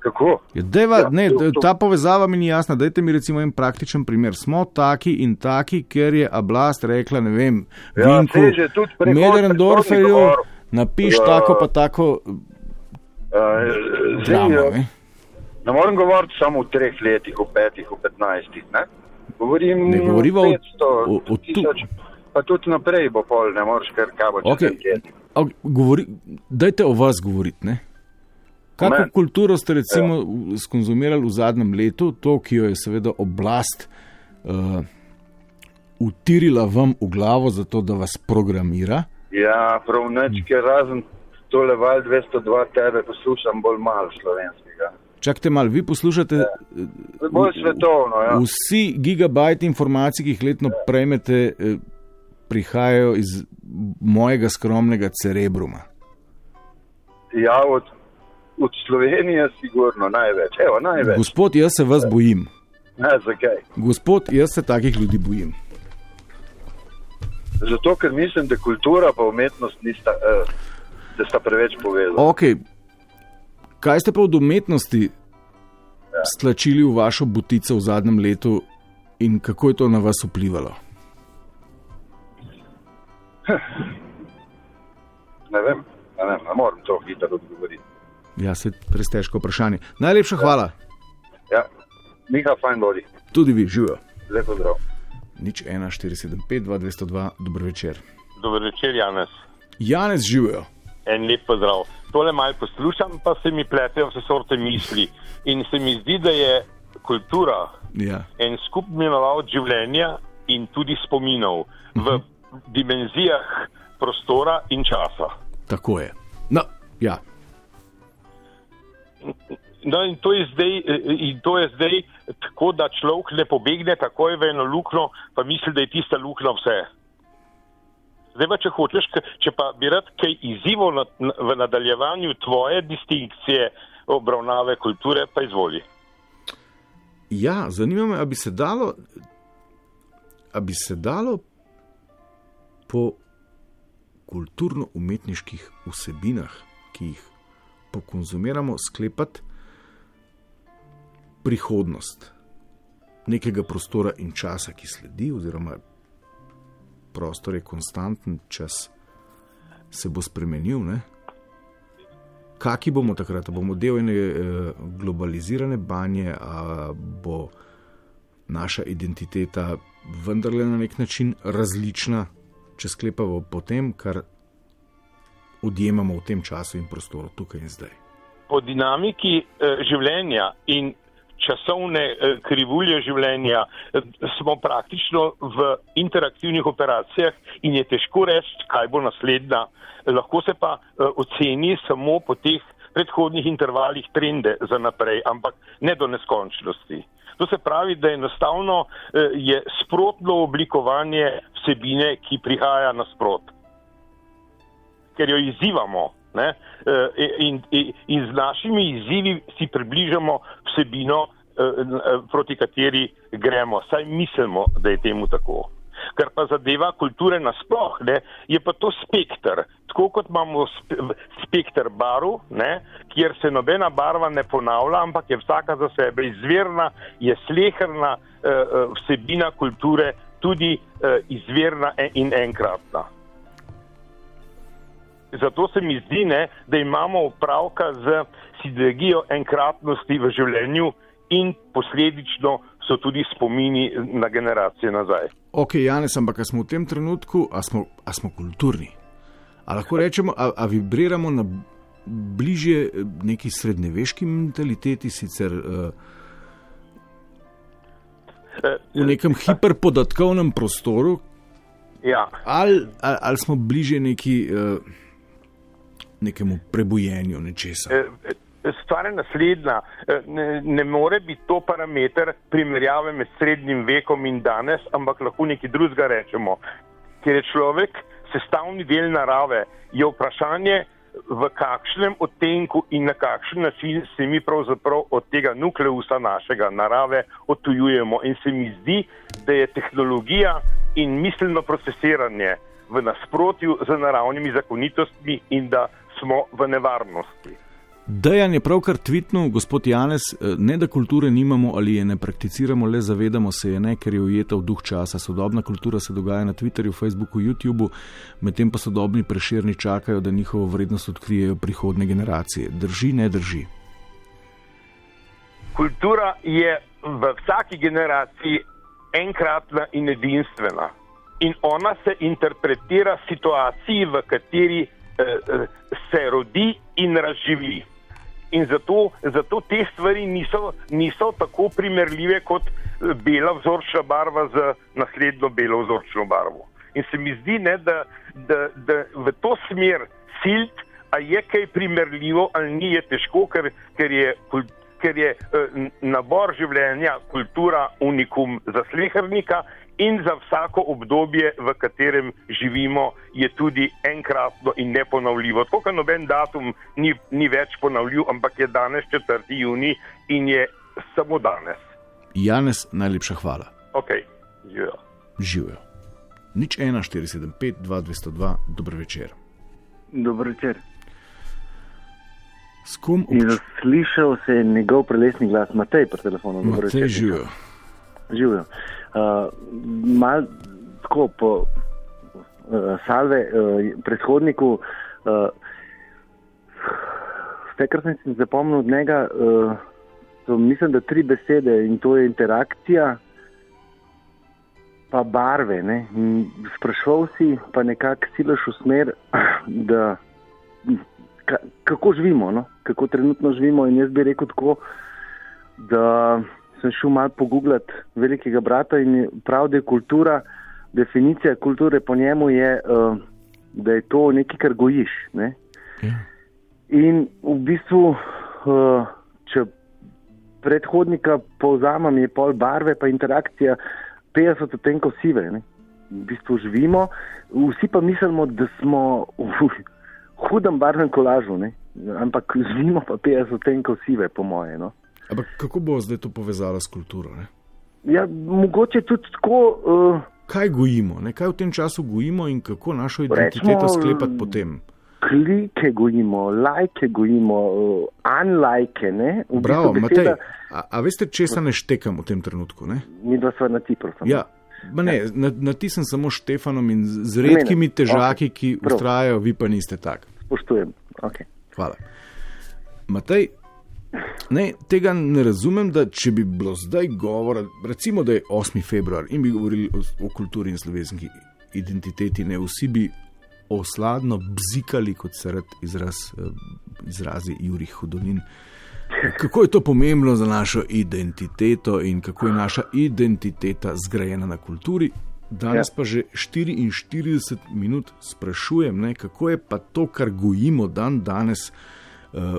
Kako? Ja, dejva, Ja, ne, to- to- ta povezava mi ni jasna. Dajte mi recimo en praktičen primer. Smo taki in taki, ker je oblast rekla, ne vem, Ja, Vinku, Mederendorferju, napiš Ja. tako pa tako Uh, dramo. zdaj, Ne? ne morem govoriti samo v treh letih, v petih, v petnajstih. Ne, Govorim Ne govoriva o- 500, o- o tu- tisoč, pa tudi naprej bo pol, ne moreš kar čez Okay. teden. A, govori, dajte o vas govoriti. Ne? Kako meni? kulturo ste recimo ja. skonzumirali v zadnjem letu, to, ki jo je seveda oblast uh, utirila vam v glavo, zato da vas programira? Ja, prav neč, ker razen tole val 202 tebe poslušam bolj malo slovenskega. Čakajte malo, vi poslušate. Ja. Bolj svetovno, ja. Vsi gigabajti informacij, ki jih letno prejmete, eh, prihajajo iz mojega skromnega cerebruma. Ja, od, od Slovenije sigurno največ. Evo, največ. Gospod, jaz se vas bojim. Ne, zakaj? Gospod, jaz se takih ljudi bojim. Zato, ker mislim, da kultura pa umetnost nista, eh, da sta preveč povezani. Ok, kaj ste pa od umetnosti stlačili v vašo butico v zadnjem letu in kako je to na vas vplivalo? [SIGHS] Ne vem, ne, vem, ne morem to hitro odgovoriti. Ja, se res težko vprašanje. Najlepša hvala, Ja, Miha, fajn bodi, tudi vi, živijo. lepo zdrav. Nič 1, 475, 2, 202, dober večer. Dober večer, Janez. Janez živijo. En lep pozdrav. Tole malo poslušam, pa se mi pletejo vse sorte misli. In se mi zdi, da je kultura Ja. en skupni imenovalec življenja in tudi spominov v dimenzijah prostora in časa. Tako je. No, ja. No, in to, je zdaj, eh, in to je zdaj tako, da človek ne pobegne takoj v eno luknjo, pa misli, da je tista luknja vse. Zdaj pa, če hočeš, če pa bi rad kaj izzivov na, na, v nadaljevanju tvoje distinkcije obravnave kulture, pa izvoli. Ja, zanima me, ali bi se dalo, a bi se dalo po kulturno-umetniških vsebinah, ki jih pokonzumiramo, sklepati prihodnost nekega prostora in časa, ki sledi, oziroma prostor je konstanten, čas se bo spremenil. Ne? Kaki bomo takrat? Bomo del ene eh, globalizirane banje, a bo naša identiteta vendarle na nek način različna, če sklepamo po tem, kar odjemamo v tem času in prostoru, tukaj in zdaj. Po dinamiki eh, življenja in časovne eh, krivulje življenja eh, smo praktično v interaktivnih operacijah in je težko reči, kaj bo naslednja. Lahko se pa oceni samo po teh predhodnih intervalih trende za naprej, ampak ne do neskončnosti. To se pravi, da enostavno eh, je sprotno oblikovanje vsebine, ki prihaja nasprot, ker jo izzivamo. Ne? Eh, in, in, in z našimi izzivi si približamo vsebino, proti kateri gremo, saj mislimo, da je temu tako. Kar pa zadeva kulture nasploh, ne, je pa to spektr. Tako kot imamo spektr barv, ne, kjer se nobena barva ne ponavlja, ampak je vsaka za sebe izvirna, je slehrna eh, eh, vsebina kulture tudi eh, izvirna in enkratna. Zato se mi zdi, ne, da imamo upravka z sinergijo enkratnosti v življenju in posledično so tudi spomini na generacije nazaj. Ok, Janes, ampak smo v tem trenutku, a smo, a smo kulturni? A lahko rečemo, a, a vibriramo na bližje neki srednjeveški mentaliteti, sicer uh, v nekem hiperpodatkovnem prostoru? Ja. Ali, ali, ali smo bližje neki, uh, nekemu prebojenju nečesa? Stvar je naslednja. Eh, ne, ne more biti to parameter primerjave med srednjim vekom in danes, ampak lahko nekaj drugega rečemo. Ker je človek sestavni del narave, je vprašanje, v kakšnem odtenku in na kakšen način se mi pravzaprav od tega nukleusa našega narave odtujujemo. In se mi zdi, da je tehnologija in miselno procesiranje v nasprotju z naravnimi zakonitostmi in da smo v nevarnosti. Dejan je pravkar tvitnil, gospod Janes, eh, ne da kulture nimamo ali je ne prakticiramo, le zavedamo se je ne, ker je ujeta v duh časa. Sodobna kultura se dogaja na Twitterju, Facebooku, YouTubu, medtem pa sodobni preširni čakajo, da njihovo vrednost odkrijejo prihodne generacije. Drži, ne drži. Kultura je v vsaki generaciji enkratna in edinstvena. In ona se interpretira situaciji, v kateri eh, eh se rodi in razživi in zato, zato te stvari niso, niso tako primerljive kot eh, bela vzorčna barva z naslednjo belo vzorčno barvo. In se mi zdi, ne, da, da, da v to smer silt, a je kaj primerljivo ali ni, je težko, ker, ker je, ker je eh, nabor življenja kultura unikum za slehrnika in za vsako obdobje, v katerem živimo, je tudi enkratno in neponovljivo. Tako kot noben datum ni, ni več ponovljiv, ampak je danes 4. juni in je samo danes. Janes, najlepša hvala. Ok, živijo. Živijo. Nič 1, 4, 7, 5, 2, 202, dober večer. Dober večer. S kom obč... Slišal se je njegov prelesni glas, Matej, pri telefonu. Matej živijo. Živijo uh, malo tako po uh, salve uh, predhodniku. Uh, Vse, kar sem zapomnil od njega, uh, so mislim, da tri besede in to je interakcija, pa barve. Sprašval si, pa nekako silaš v smer, [CLEARS THROAT] da ka, kako živimo, no? kako trenutno živimo. In jaz bi rekel tako, da sem šel malo pogooglati velikega brata in prav, da je kultura, definicija kulture po njemu je, uh, da je to nekaj, kar gojiš. Ne? Ja. In v bistvu, uh, če predhodnika povzamem, je pol barve, pa interakcija 50 odtenkov sive. Ne? V bistvu živimo, vsi pa mislimo, da smo v hudem barvnem kolažu, ne? ampak živimo pa 50 odtenkov sive, po moje. No? Ampak kako bo zdaj to povezalo s kulturo? Ne? Ja, mogoče tudi tako. Uh, kaj gojimo, ne? kaj v tem času gojimo in kako našo identiteto sklepati potem? Klike gojimo, lajke gojimo, uh, unlike. Bravo, beseda... Matej. A, a veste, če se ne štekam v tem trenutku? Ne? Mi dva sva na prosim. Ja. Ne, na, na ti sem samo Štefanom in z redkimi težaki, okay. ki ustrajajo, vi pa niste tak. Spoštujem. Okay. Hvala. Matej, Ne, tega ne razumem, da če bi bilo zdaj govora, recimo, da je 8. februar in bi govorili o, o kulturi in slovenski identiteti, ne vsi bi osladno bzikali, kot se rad izraz, eh, izrazi Jurij Hudonin. Kako je to pomembno za našo identiteto in kako je naša identiteta zgrajena na kulturi? Danes ja. pa že 44 minut sprašujem, ne, kako je pa to, kar gojimo dan danes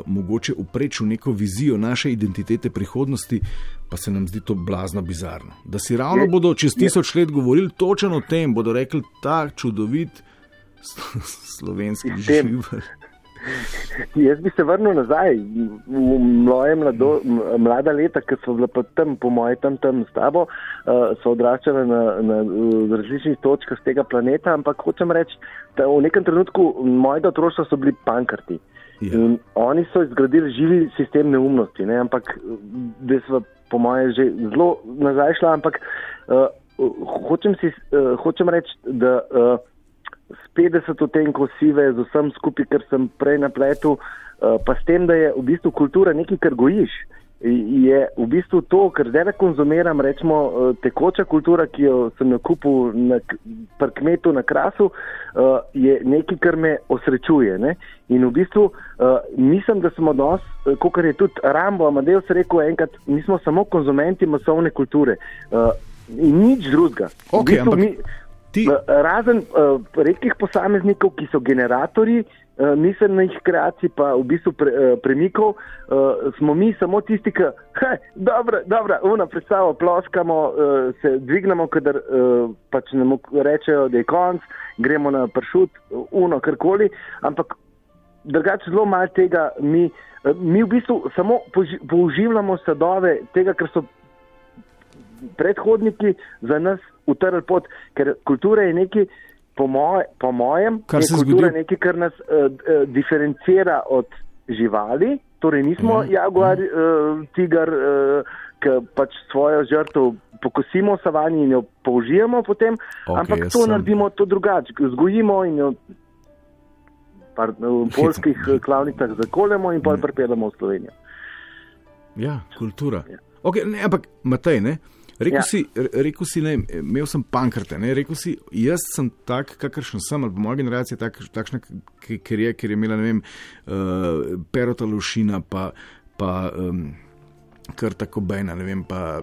mogoče upreč v neko vizijo naše identitete prihodnosti, pa se nam zdi to blazno bizarno. Da si ravno je, bodo čez tisoč let govorili točno o tem, bodo rekli ta čudovit [LAUGHS] slovenski živelj. Jaz bi se vrnil nazaj v moje mlado, mlada leta, ki so bile tam, po mojem, tam, tam s tabo, uh, so odraščale na, na različnih točkah z tega planeta, ampak hočem reči, da v nekem trenutku mojega otroštva so bili pankrti. Ja. In oni so izgradili živi sistem neumnosti, ne? ampak da so po mojem že zelo nazaj šla, ampak uh, hočem, si, uh, hočem reči, da. Uh, s 50 odtenkov sive, z vsem skupaj, kar sem prej napletel, eh, pa s tem, da je v bistvu kultura nekaj, kar gojiš. Je v bistvu to, kar zdaj konzumiram, rečemo eh, tekoča kultura, ki jo sem jo kupil na parkmetu na krasu, eh, je nekaj, kar me osrečuje. Ne? In v bistvu mislim, da smo odnos, kot je tudi Rambo, Amadeus rekel enkrat, mi smo samo konzumenti masovne kulture. In nič drugega. Okay, v bistvu ampak... Ti... Razen uh, redkih posameznikov, ki so generatori uh, miselnih kreacij, pa v bistvu pre, uh, premikov, uh, smo mi samo tisti, ki dobro, dobro, uno predstavo ploskamo, uh, se dvignemo, kadar uh, pač nam rečejo, da je konc, gremo na pršut, uno karkoli, ampak drugače zelo malo tega mi, uh, mi v bistvu samo použivljamo sadove tega, kar so predhodniki za nas utrli pot, ker kultura je nekaj, po, moj, po mojem, kar je kultura nekaj, kar nas uh, uh, diferencira od živali, torej nismo mm. jaguar, uh, tiger, uh, ki pač svojo žrtev pokosimo v savani in jo použijemo potem, okay, ampak to sem... naredimo to drugače, vzgojimo in jo par, v polskih klavnicah zakolemo in pa mm. pripeljemo v Slovenijo. Ja, kultura. Ja. Okay, ne, ampak Matej, ne? Rekl, ja. si, rekel si, ne, imel sem pankrte, ne, rekel si, jaz sem tak, kakršen sem, ali moja generacija je tak, takšna, ker je, ker je imela, ne vem, uh, perota lušina, pa, pa um, kar tako bejna, ne vem, pa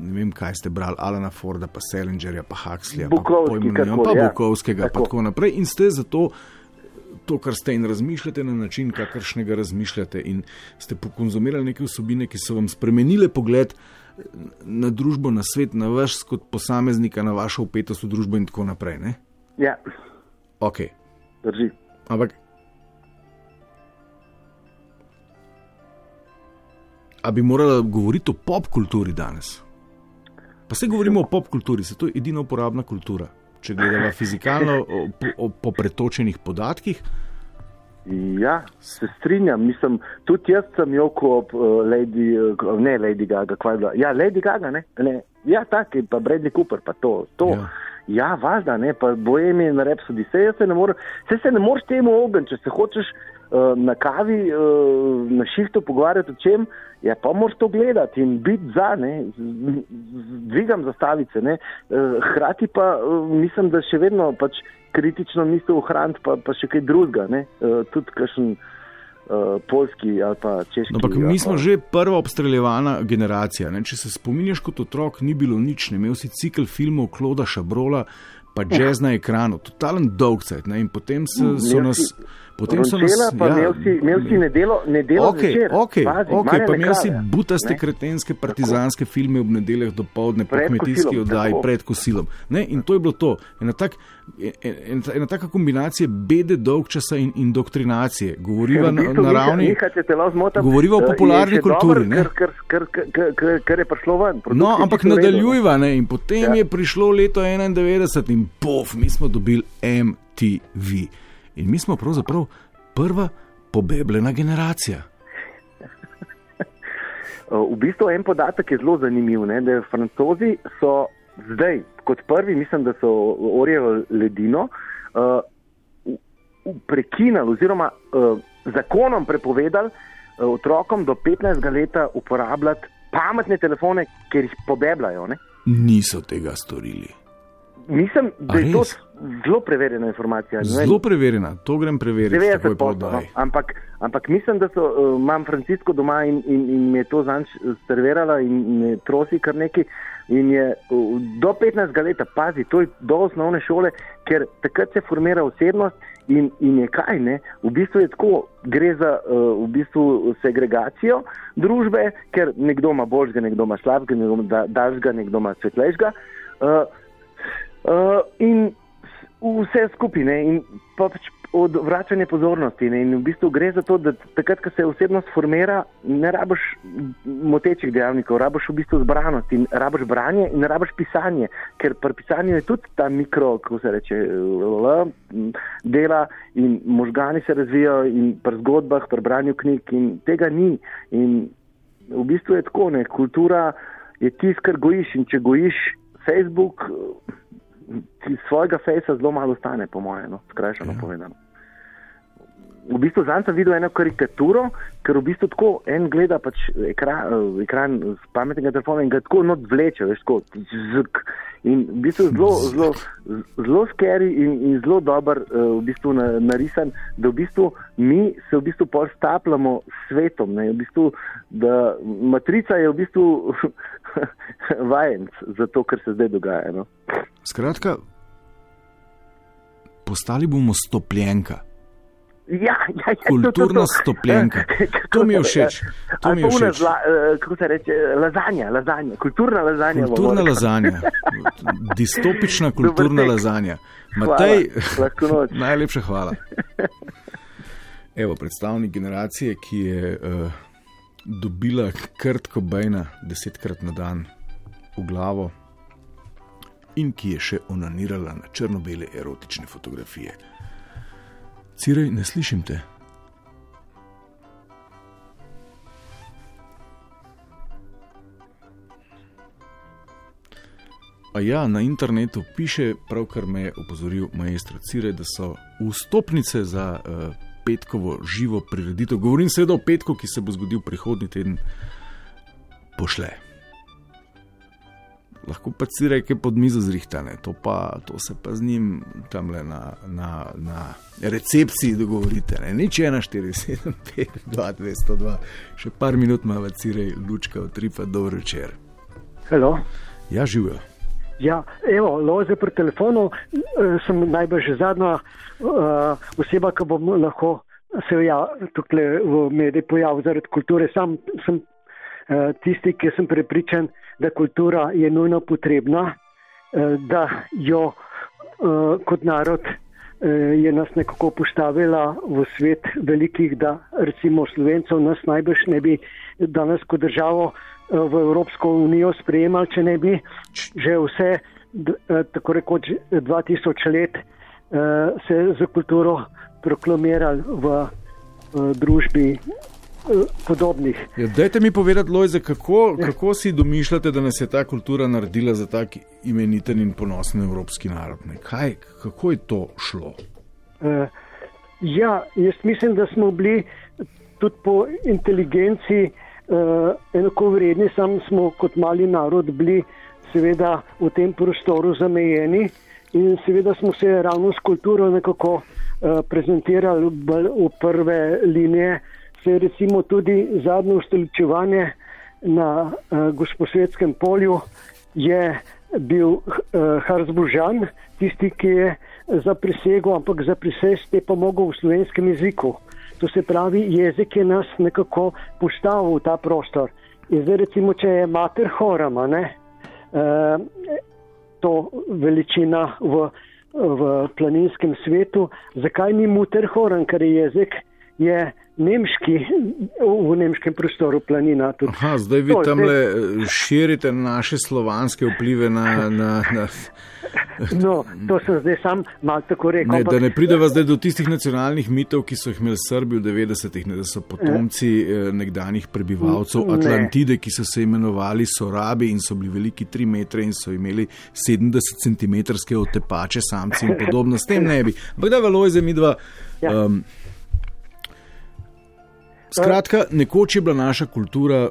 ne vem, kaj ste brali, Alana Forda, pa Selingerja, pa Huxleya, Bukovski, pa, pojmo, pa ja. Bukovskega, pa tako naprej. In ste zato. To, kar ste in razmišljate na način, kakršnega razmišljate, in ste pokonzumirali neke vsebine, ki so vam spremenile pogled na družbo, na svet, na vas kot posameznika, na vašo upetost v družbo in tako naprej. Ne? Ja. Ok. Drži. Ampak. A bi morala govoriti o pop kulturi danes? Pa se govorimo o pop kulturi, se to je edina uporabna kultura. Če gledamo fizikalno, po, po pretočenih podatkih, Ja, se strinjam. Mislim, tudi jaz sem joko ob uh, Lady, uh, ne Lady Gaga, kaj je bila. Ja, Lady Gaga, ne. ne. Ja, tak pa Bradley Cooper, pa to. to. Ja. Ja, važda, ne, pa Bohemian Rhapsody, se, se ne moreš, se, se ne moreš temu ogen, če se hočeš uh, na kavi, uh, na šihtu pogovarjati o čem, ja, pa moraš to gledati in biti za, ne, dvigam zastavice, ne, uh, hkrati pa uh, mislim, da še vedno pač kritično misel ohraniti, pa, pa še kaj drugega, ne? Uh, tudi kakšen uh, polski ali pa češki. Ampak mi smo pa... že prva obstreljevana generacija. Ne? Če se spominjaš kot otrok, ni bilo nič, ne imel si cikl filmov Kloda Šabrola, pa jazz ja. na ekranu, totalen dolg cajt. In potem so, so nas. Potem so nas imeli, ja, imel si nedelo, nedelo okay, zvečer. Okay, Bazi, okay, pa imel si butaste kretenske partizanske Tako. filme ob nedeljah do povdne, po kmetijski oddaji, pred kosilom. Ne, in to je bilo to. Ena, tak, ena, ena taka kombinacija bede, dolgčasa in indoktrinacije. Govoriva na, na ravni. Govoriva o popularni je kulturi. Kar, kar, kar, kar, kar je prišlo ven. No, ampak nadaljujva. Ne, in potem ja. je prišlo leto 91 in pof, mi smo dobili MTV. In mi smo pravzaprav prva pobebljena generacija. [LAUGHS] V bistvu en podatek je zelo zanimiv. Ne, da francozi so zdaj, kot prvi, mislim, da so orjeli ledino, uh, prekinili oziroma uh, zakonom prepovedali uh, otrokom do 15 let uporabljati pametne telefone, ker jih pobebljajo. Ne? Niso tega storili. Mislim, da je to zelo preverjena informacija. Zelo preverjena, to grem preveriti. 90 posto, no. ampak, ampak mislim, da so, uh, imam Francisco doma in, in, in mi je to zanč servirala in me trosi kar nekaj. In je uh, do 15 let, pazi, to je do osnovne šole, ker takrat se formira osebnost in, in je kaj, ne? v bistvu je tako, gre za uh, v bistvu segregacijo družbe, ker nekdo ima boljšega, nekdo ima slabega, nekdo ima daljšega, nekdo ima svetlejšega. Uh, uh, in vse skupine in pač odvračanje pozornosti. Ne? In v bistvu gre za to, da takrat, ko se osebnost formira, ne rabiš motečih dejavnikov, rabiš v bistvu zbranost in rabiš branje in rabiš pisanje, ker pri pisanju je tudi ta mikro, kako se reče, l, dela in možgani se razvijajo in pri zgodbah, pri branju knjig in tega ni. In v bistvu je tako, ne? kultura je tisto, kar gojiš in če gojiš Facebook, ti svojega fejsa zelo malo stane, po mojem, no, skrajšano ja. povedano. V bistvu zanj sem videl eno karikaturo, ker v bistvu tako en gleda pač ekran, ekran z pametnega telefona in ga tako not vleče, veš, tako zk. In v bistvu zelo, zelo, zelo skeri in, in zelo dober uh, v bistvu narisan, da v bistvu mi se v bistvu pol stapljamo s svetom, ne, v bistvu, da matrica je v bistvu [LAUGHS] vajenc za to, kar se zdaj dogaja. No. Skratka, postali bomo stopljenka. Ja, ja, ja, Kulturna to, to, to. stopljenka. [LAUGHS] To mi je všeč. To mi je všeč. La, eh, kako se reče? Lazanja, lazanja. Kulturna lazanja. Kulturna lazanja. [LAUGHS] Distopična kulturna lazanja. Matej, hvala. [LAUGHS] najlepša hvala. Evo, predstavnik generacije, ki je uh, dobila krtko bejna desetkrat na dan v glavo in ki je še onanirala na črno-bele erotične fotografije. Cirej, ne slišim te. A ja, na internetu piše, pravkar me je opozoril majster Cirej, da so vstopnice za uh, petkovo živo prireditev, govorim seveda o petku, ki se bo zgodil prihodnji teden, pošle lahko pa si reke pod mizo zrihtane, to, pa, to se pa z njim tam le na, na, na recepciji dogovorite. Ne? Nič 1, 4, 7, 5, 2, 202, še par minut ima vcirej, lučka, utripa, dobro večer. Halo. Ja, živijo. Ja, evo, loze pri telefonu, eh, sem najbrž zadnja uh, oseba, ki bom lahko se ja, tukaj v mediji pojavil zaradi kulture. Sam sem tisti, ki sem prepričan, da kultura je nujno potrebna, eh, da jo eh, kot narod eh, je nas nekako postavila v svet velikih, da recimo slovencev nas najbrž ne bi danes kot državo v Evropsko unijo sprejemali, če ne bi že vse, tako rekoč 2000 let, se za kulturo proklamirali v družbi podobnih. Ja, dajte mi povedati, Lojze, kako, kako si domišljate, da nas je ta kultura naredila za tak imeniten in ponosen evropski narod? Kaj, kako je to šlo? Uh, ja, jaz mislim, da smo bili tudi po inteligenci uh, enako vredni, sam smo kot mali narod bili seveda v tem prostoru zamejeni in seveda smo se ravno s kulturo nekako uh, prezentirali v prve linije se je recimo tudi zadnje ustoličevanje na uh, gosposvetskem polju, je bil uh, eh, Harzbužan, tisti, ki je za prisego, ampak za prisest je pa mogel v slovenskem jeziku. To se pravi, jezik je nas nekako postavil v ta prostor. In zdaj recimo, če je mater horama, ne, uh, to veličina v, v planinskem svetu, zakaj ni muter horan, ker je jezik je nemški, v nemškem prostoru planina. Aha, zdaj vi tam le eh, širite naše slovanske vplive na. na, na... No, to sem zdaj sam mal tako rekel. Ne, da ne prideva zdaj do tistih nacionalnih mitov, ki so jih imeli Srbi v 90-ih, da so potomci eh, nekdanjih prebivalcev Atlantide, ki so se imenovali Sorabi in so bili veliki 3 metre in so imeli 70 cm otepače samci in podobno. S tem ne bi. Ampak da, valoj za mi dva. Ja. Um, Skratka, nekoč je bila naša kultura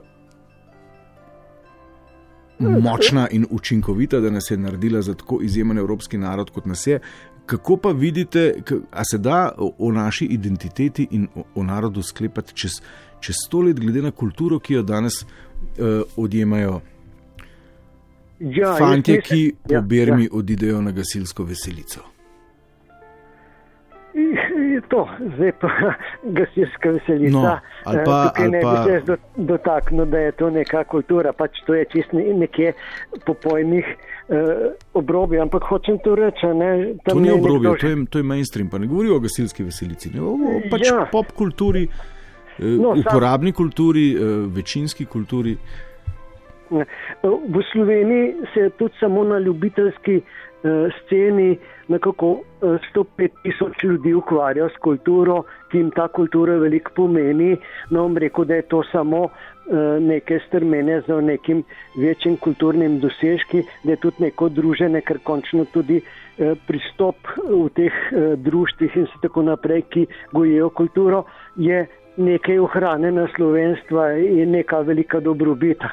močna in učinkovita, da nas je naredila za tako izjemen evropski narod, kot nas je. Kako pa vidite, a se da o naši identiteti in o, o narodu sklepati čez, čez sto let, glede na kulturo, ki jo danes uh, odjemajo Ja, fanti, jaz ki mislim- po ja, Bermi ja. odidejo na gasilsko veselico? Je To, zdaj pa [LAUGHS] gasilska veselica. No, ali Eh, pa- Tukaj ali ne pa- bi se dotaknil, da je to neka kultura, pač to je čist ne- nekje po pojmih uh, obrobja, ampak hočem to reči. Ne, tam To ni je obrobje, nekdo to je, to je mainstream, pa ne govorijo o gasilski veselici, ne o, pač Ja. pop kulturi, No, no, sam- uporabni kulturi, eh, večinski kulturi. V Sloveniji se tudi samo na ljubiteljski sceni nekako uh, 105 tisoč ljudi ukvarja s kulturo, ki jim ta kultura veliko pomeni. No, bom rekel, da je to samo uh, neke strmene za nekim večjim kulturnim dosežki, da je tudi neko druženje, ker končno tudi pristop v teh društvih in tako naprej, ki gojijo kulturo, je nekaj ohranjena slovenstva in neka velika dobrobita.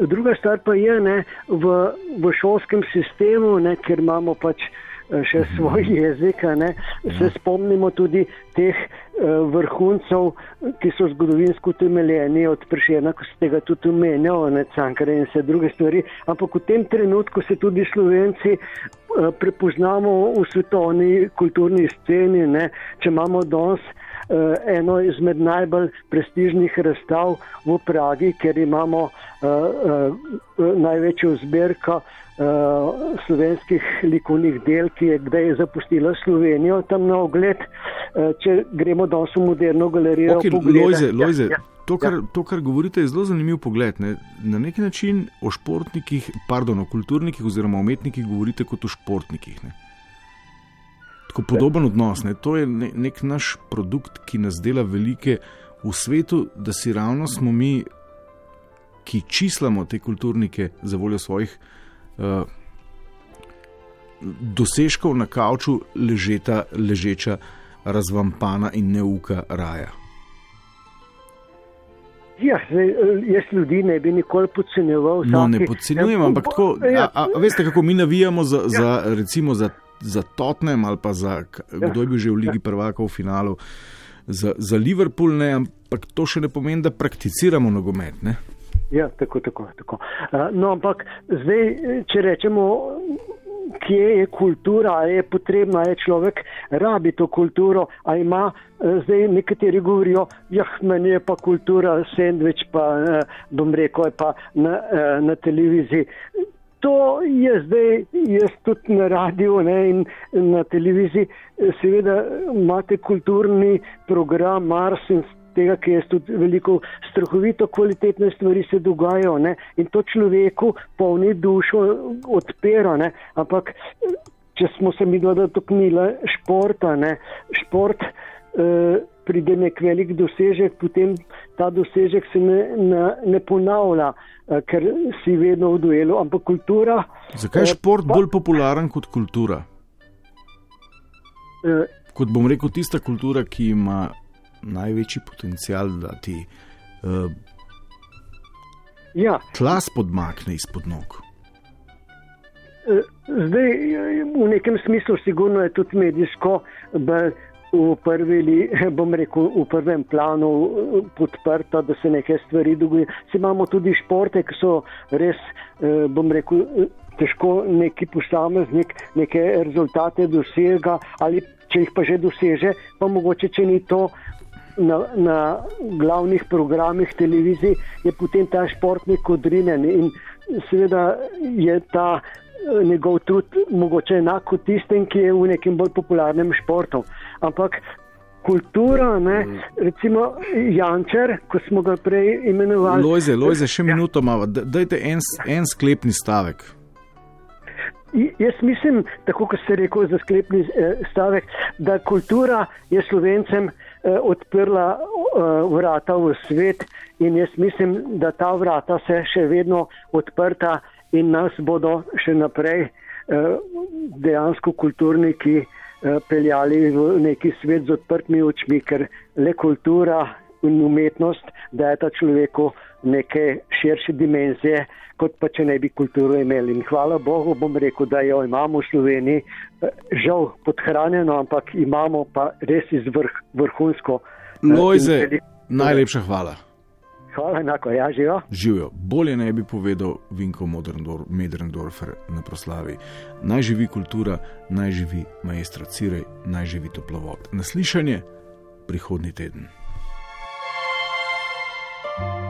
Druga stvar pa je, ne, v, v šolskem sistemu, ne, ker imamo pač eh, še svoj jezik, ne, se spomnimo tudi teh uh, vrhuncev, ki so zgodovinsko utemeljeni od Prešena, ko ste ga tudi omenjal, ne Cankare in vse druge stvari, ampak v tem trenutku se tudi Slovenci uh, prepoznamo v svetovni kulturni sceni, ne, če imamo danes uh, eno izmed najbolj prestižnih razstav v Pragi, ker imamo uh, uh, največjo zbirko slovenskih likovnih del, ki je kdaj zapustila Slovenijo tam na ogled. Če gremo danes v moderno galerijo, Okay, pogledat- Lojze, Lojze, Ja, ja, to, kar, ja. to, kar govorite, je zelo zanimiv pogled. Ne? Na neki način o športnikih, pardon, o kulturnikih oziroma umetnikih govorite kot o športnikih. Ne? Tako podoben odnos. Ne? To je ne, nek naš produkt, ki nas dela velike v svetu, da si ravno smo mi, ki čislamo te kulturnike za voljo svojih uh, dosežkov na kavču, ležeta, ležeča, razvampana in neuka raja. Ja, zdaj, eh, jaz ljudi ne bi nikoli podcenjeval. No, ne podcenjujem, Ja, ampak tako. ja, a, a veste, kako mi navijamo za, Ja. za recimo za, za Tottenham ali pa za k- kdo je bil že v Ligi prvakov v finalu, za, za Liverpool, ne, ampak to še ne pomeni, da prakticiramo nogomet. Ne? Ja, tako, tako. tako. No, ampak zdaj, če rečemo, kje je kultura, a je potrebna, je človek rabi to kulturo, a ima eh, zdaj nekateri govorijo, jah, meni je pa kultura, sendvič pa, eh, bom rekel, je pa na, eh, na televiziji. To je zdaj, jaz tudi na radiju ne, in na televiziji, seveda imate kulturni program Mars in tega, ki je tudi veliko strahovito kvalitetne stvari se dogajajo ne, in to človeku polni dušo odpira, ne, ampak eh, če smo se mi dotaknili športa, ne, šport eh, pride nek velik dosežek, potem ta dosežek se ne, ne, ne ponavlja, eh, ker si vedno v duelu, ampak kultura. Zakaj je eh, šport pa- bolj popularen kot kultura? Eh, Kot bom rekel, tista kultura, ki ima največji potencial, da ti uh, Ja, tla spodmakne izpod nog. Eh, Zdaj, eh, v nekem smislu, sigurno je tudi medijsko bolj v, prvi, [LAUGHS] rekel, v prvem planu eh, podprto, da se neke stvari dogajajo. Si imamo tudi športe, ki so res, eh, bom rekel, eh, težko neki posameznik neke rezultate dosega ali če jih pa že doseže, pa mogoče, če ni to na, na glavnih programih televizij, je potem ta športnik odrinjen in seveda je ta njegov trud mogoče enak kot tistem, ki je v nekem bolj popularnem športu. Ampak kultura, ne, recimo Jančer, ko smo ga prej imenovali. Lojze, Lojze, še minuto malo, da- dajte en, en sklepni stavek. Jaz mislim, tako kot ste rekel za sklepni eh, stavek, da kultura je slovencem eh, odprla eh, vrata v svet in jaz mislim, da ta vrata se še vedno odprta in nas bodo še naprej dejansko kulturniki peljali v neki svet z odprtimi očmi, ker le kultura in umetnost dajeta človeku neke širše dimenzije, kot pa če ne bi kulturo imeli. In hvala Bogu, bom rekel, da jo imamo v Sloveniji, žal podhranjeno, ampak imamo pa res izvrh, vrhunsko. Lojze, najlepša hvala. Hvala, enako, ja, živijo. Živijo. Bolje ne bi povedal Vinko Medrendorfer na proslavi. Naj živi kultura, naj živi maestro Cirej, naj živi toplovod. Naslišanje prihodni teden. thank you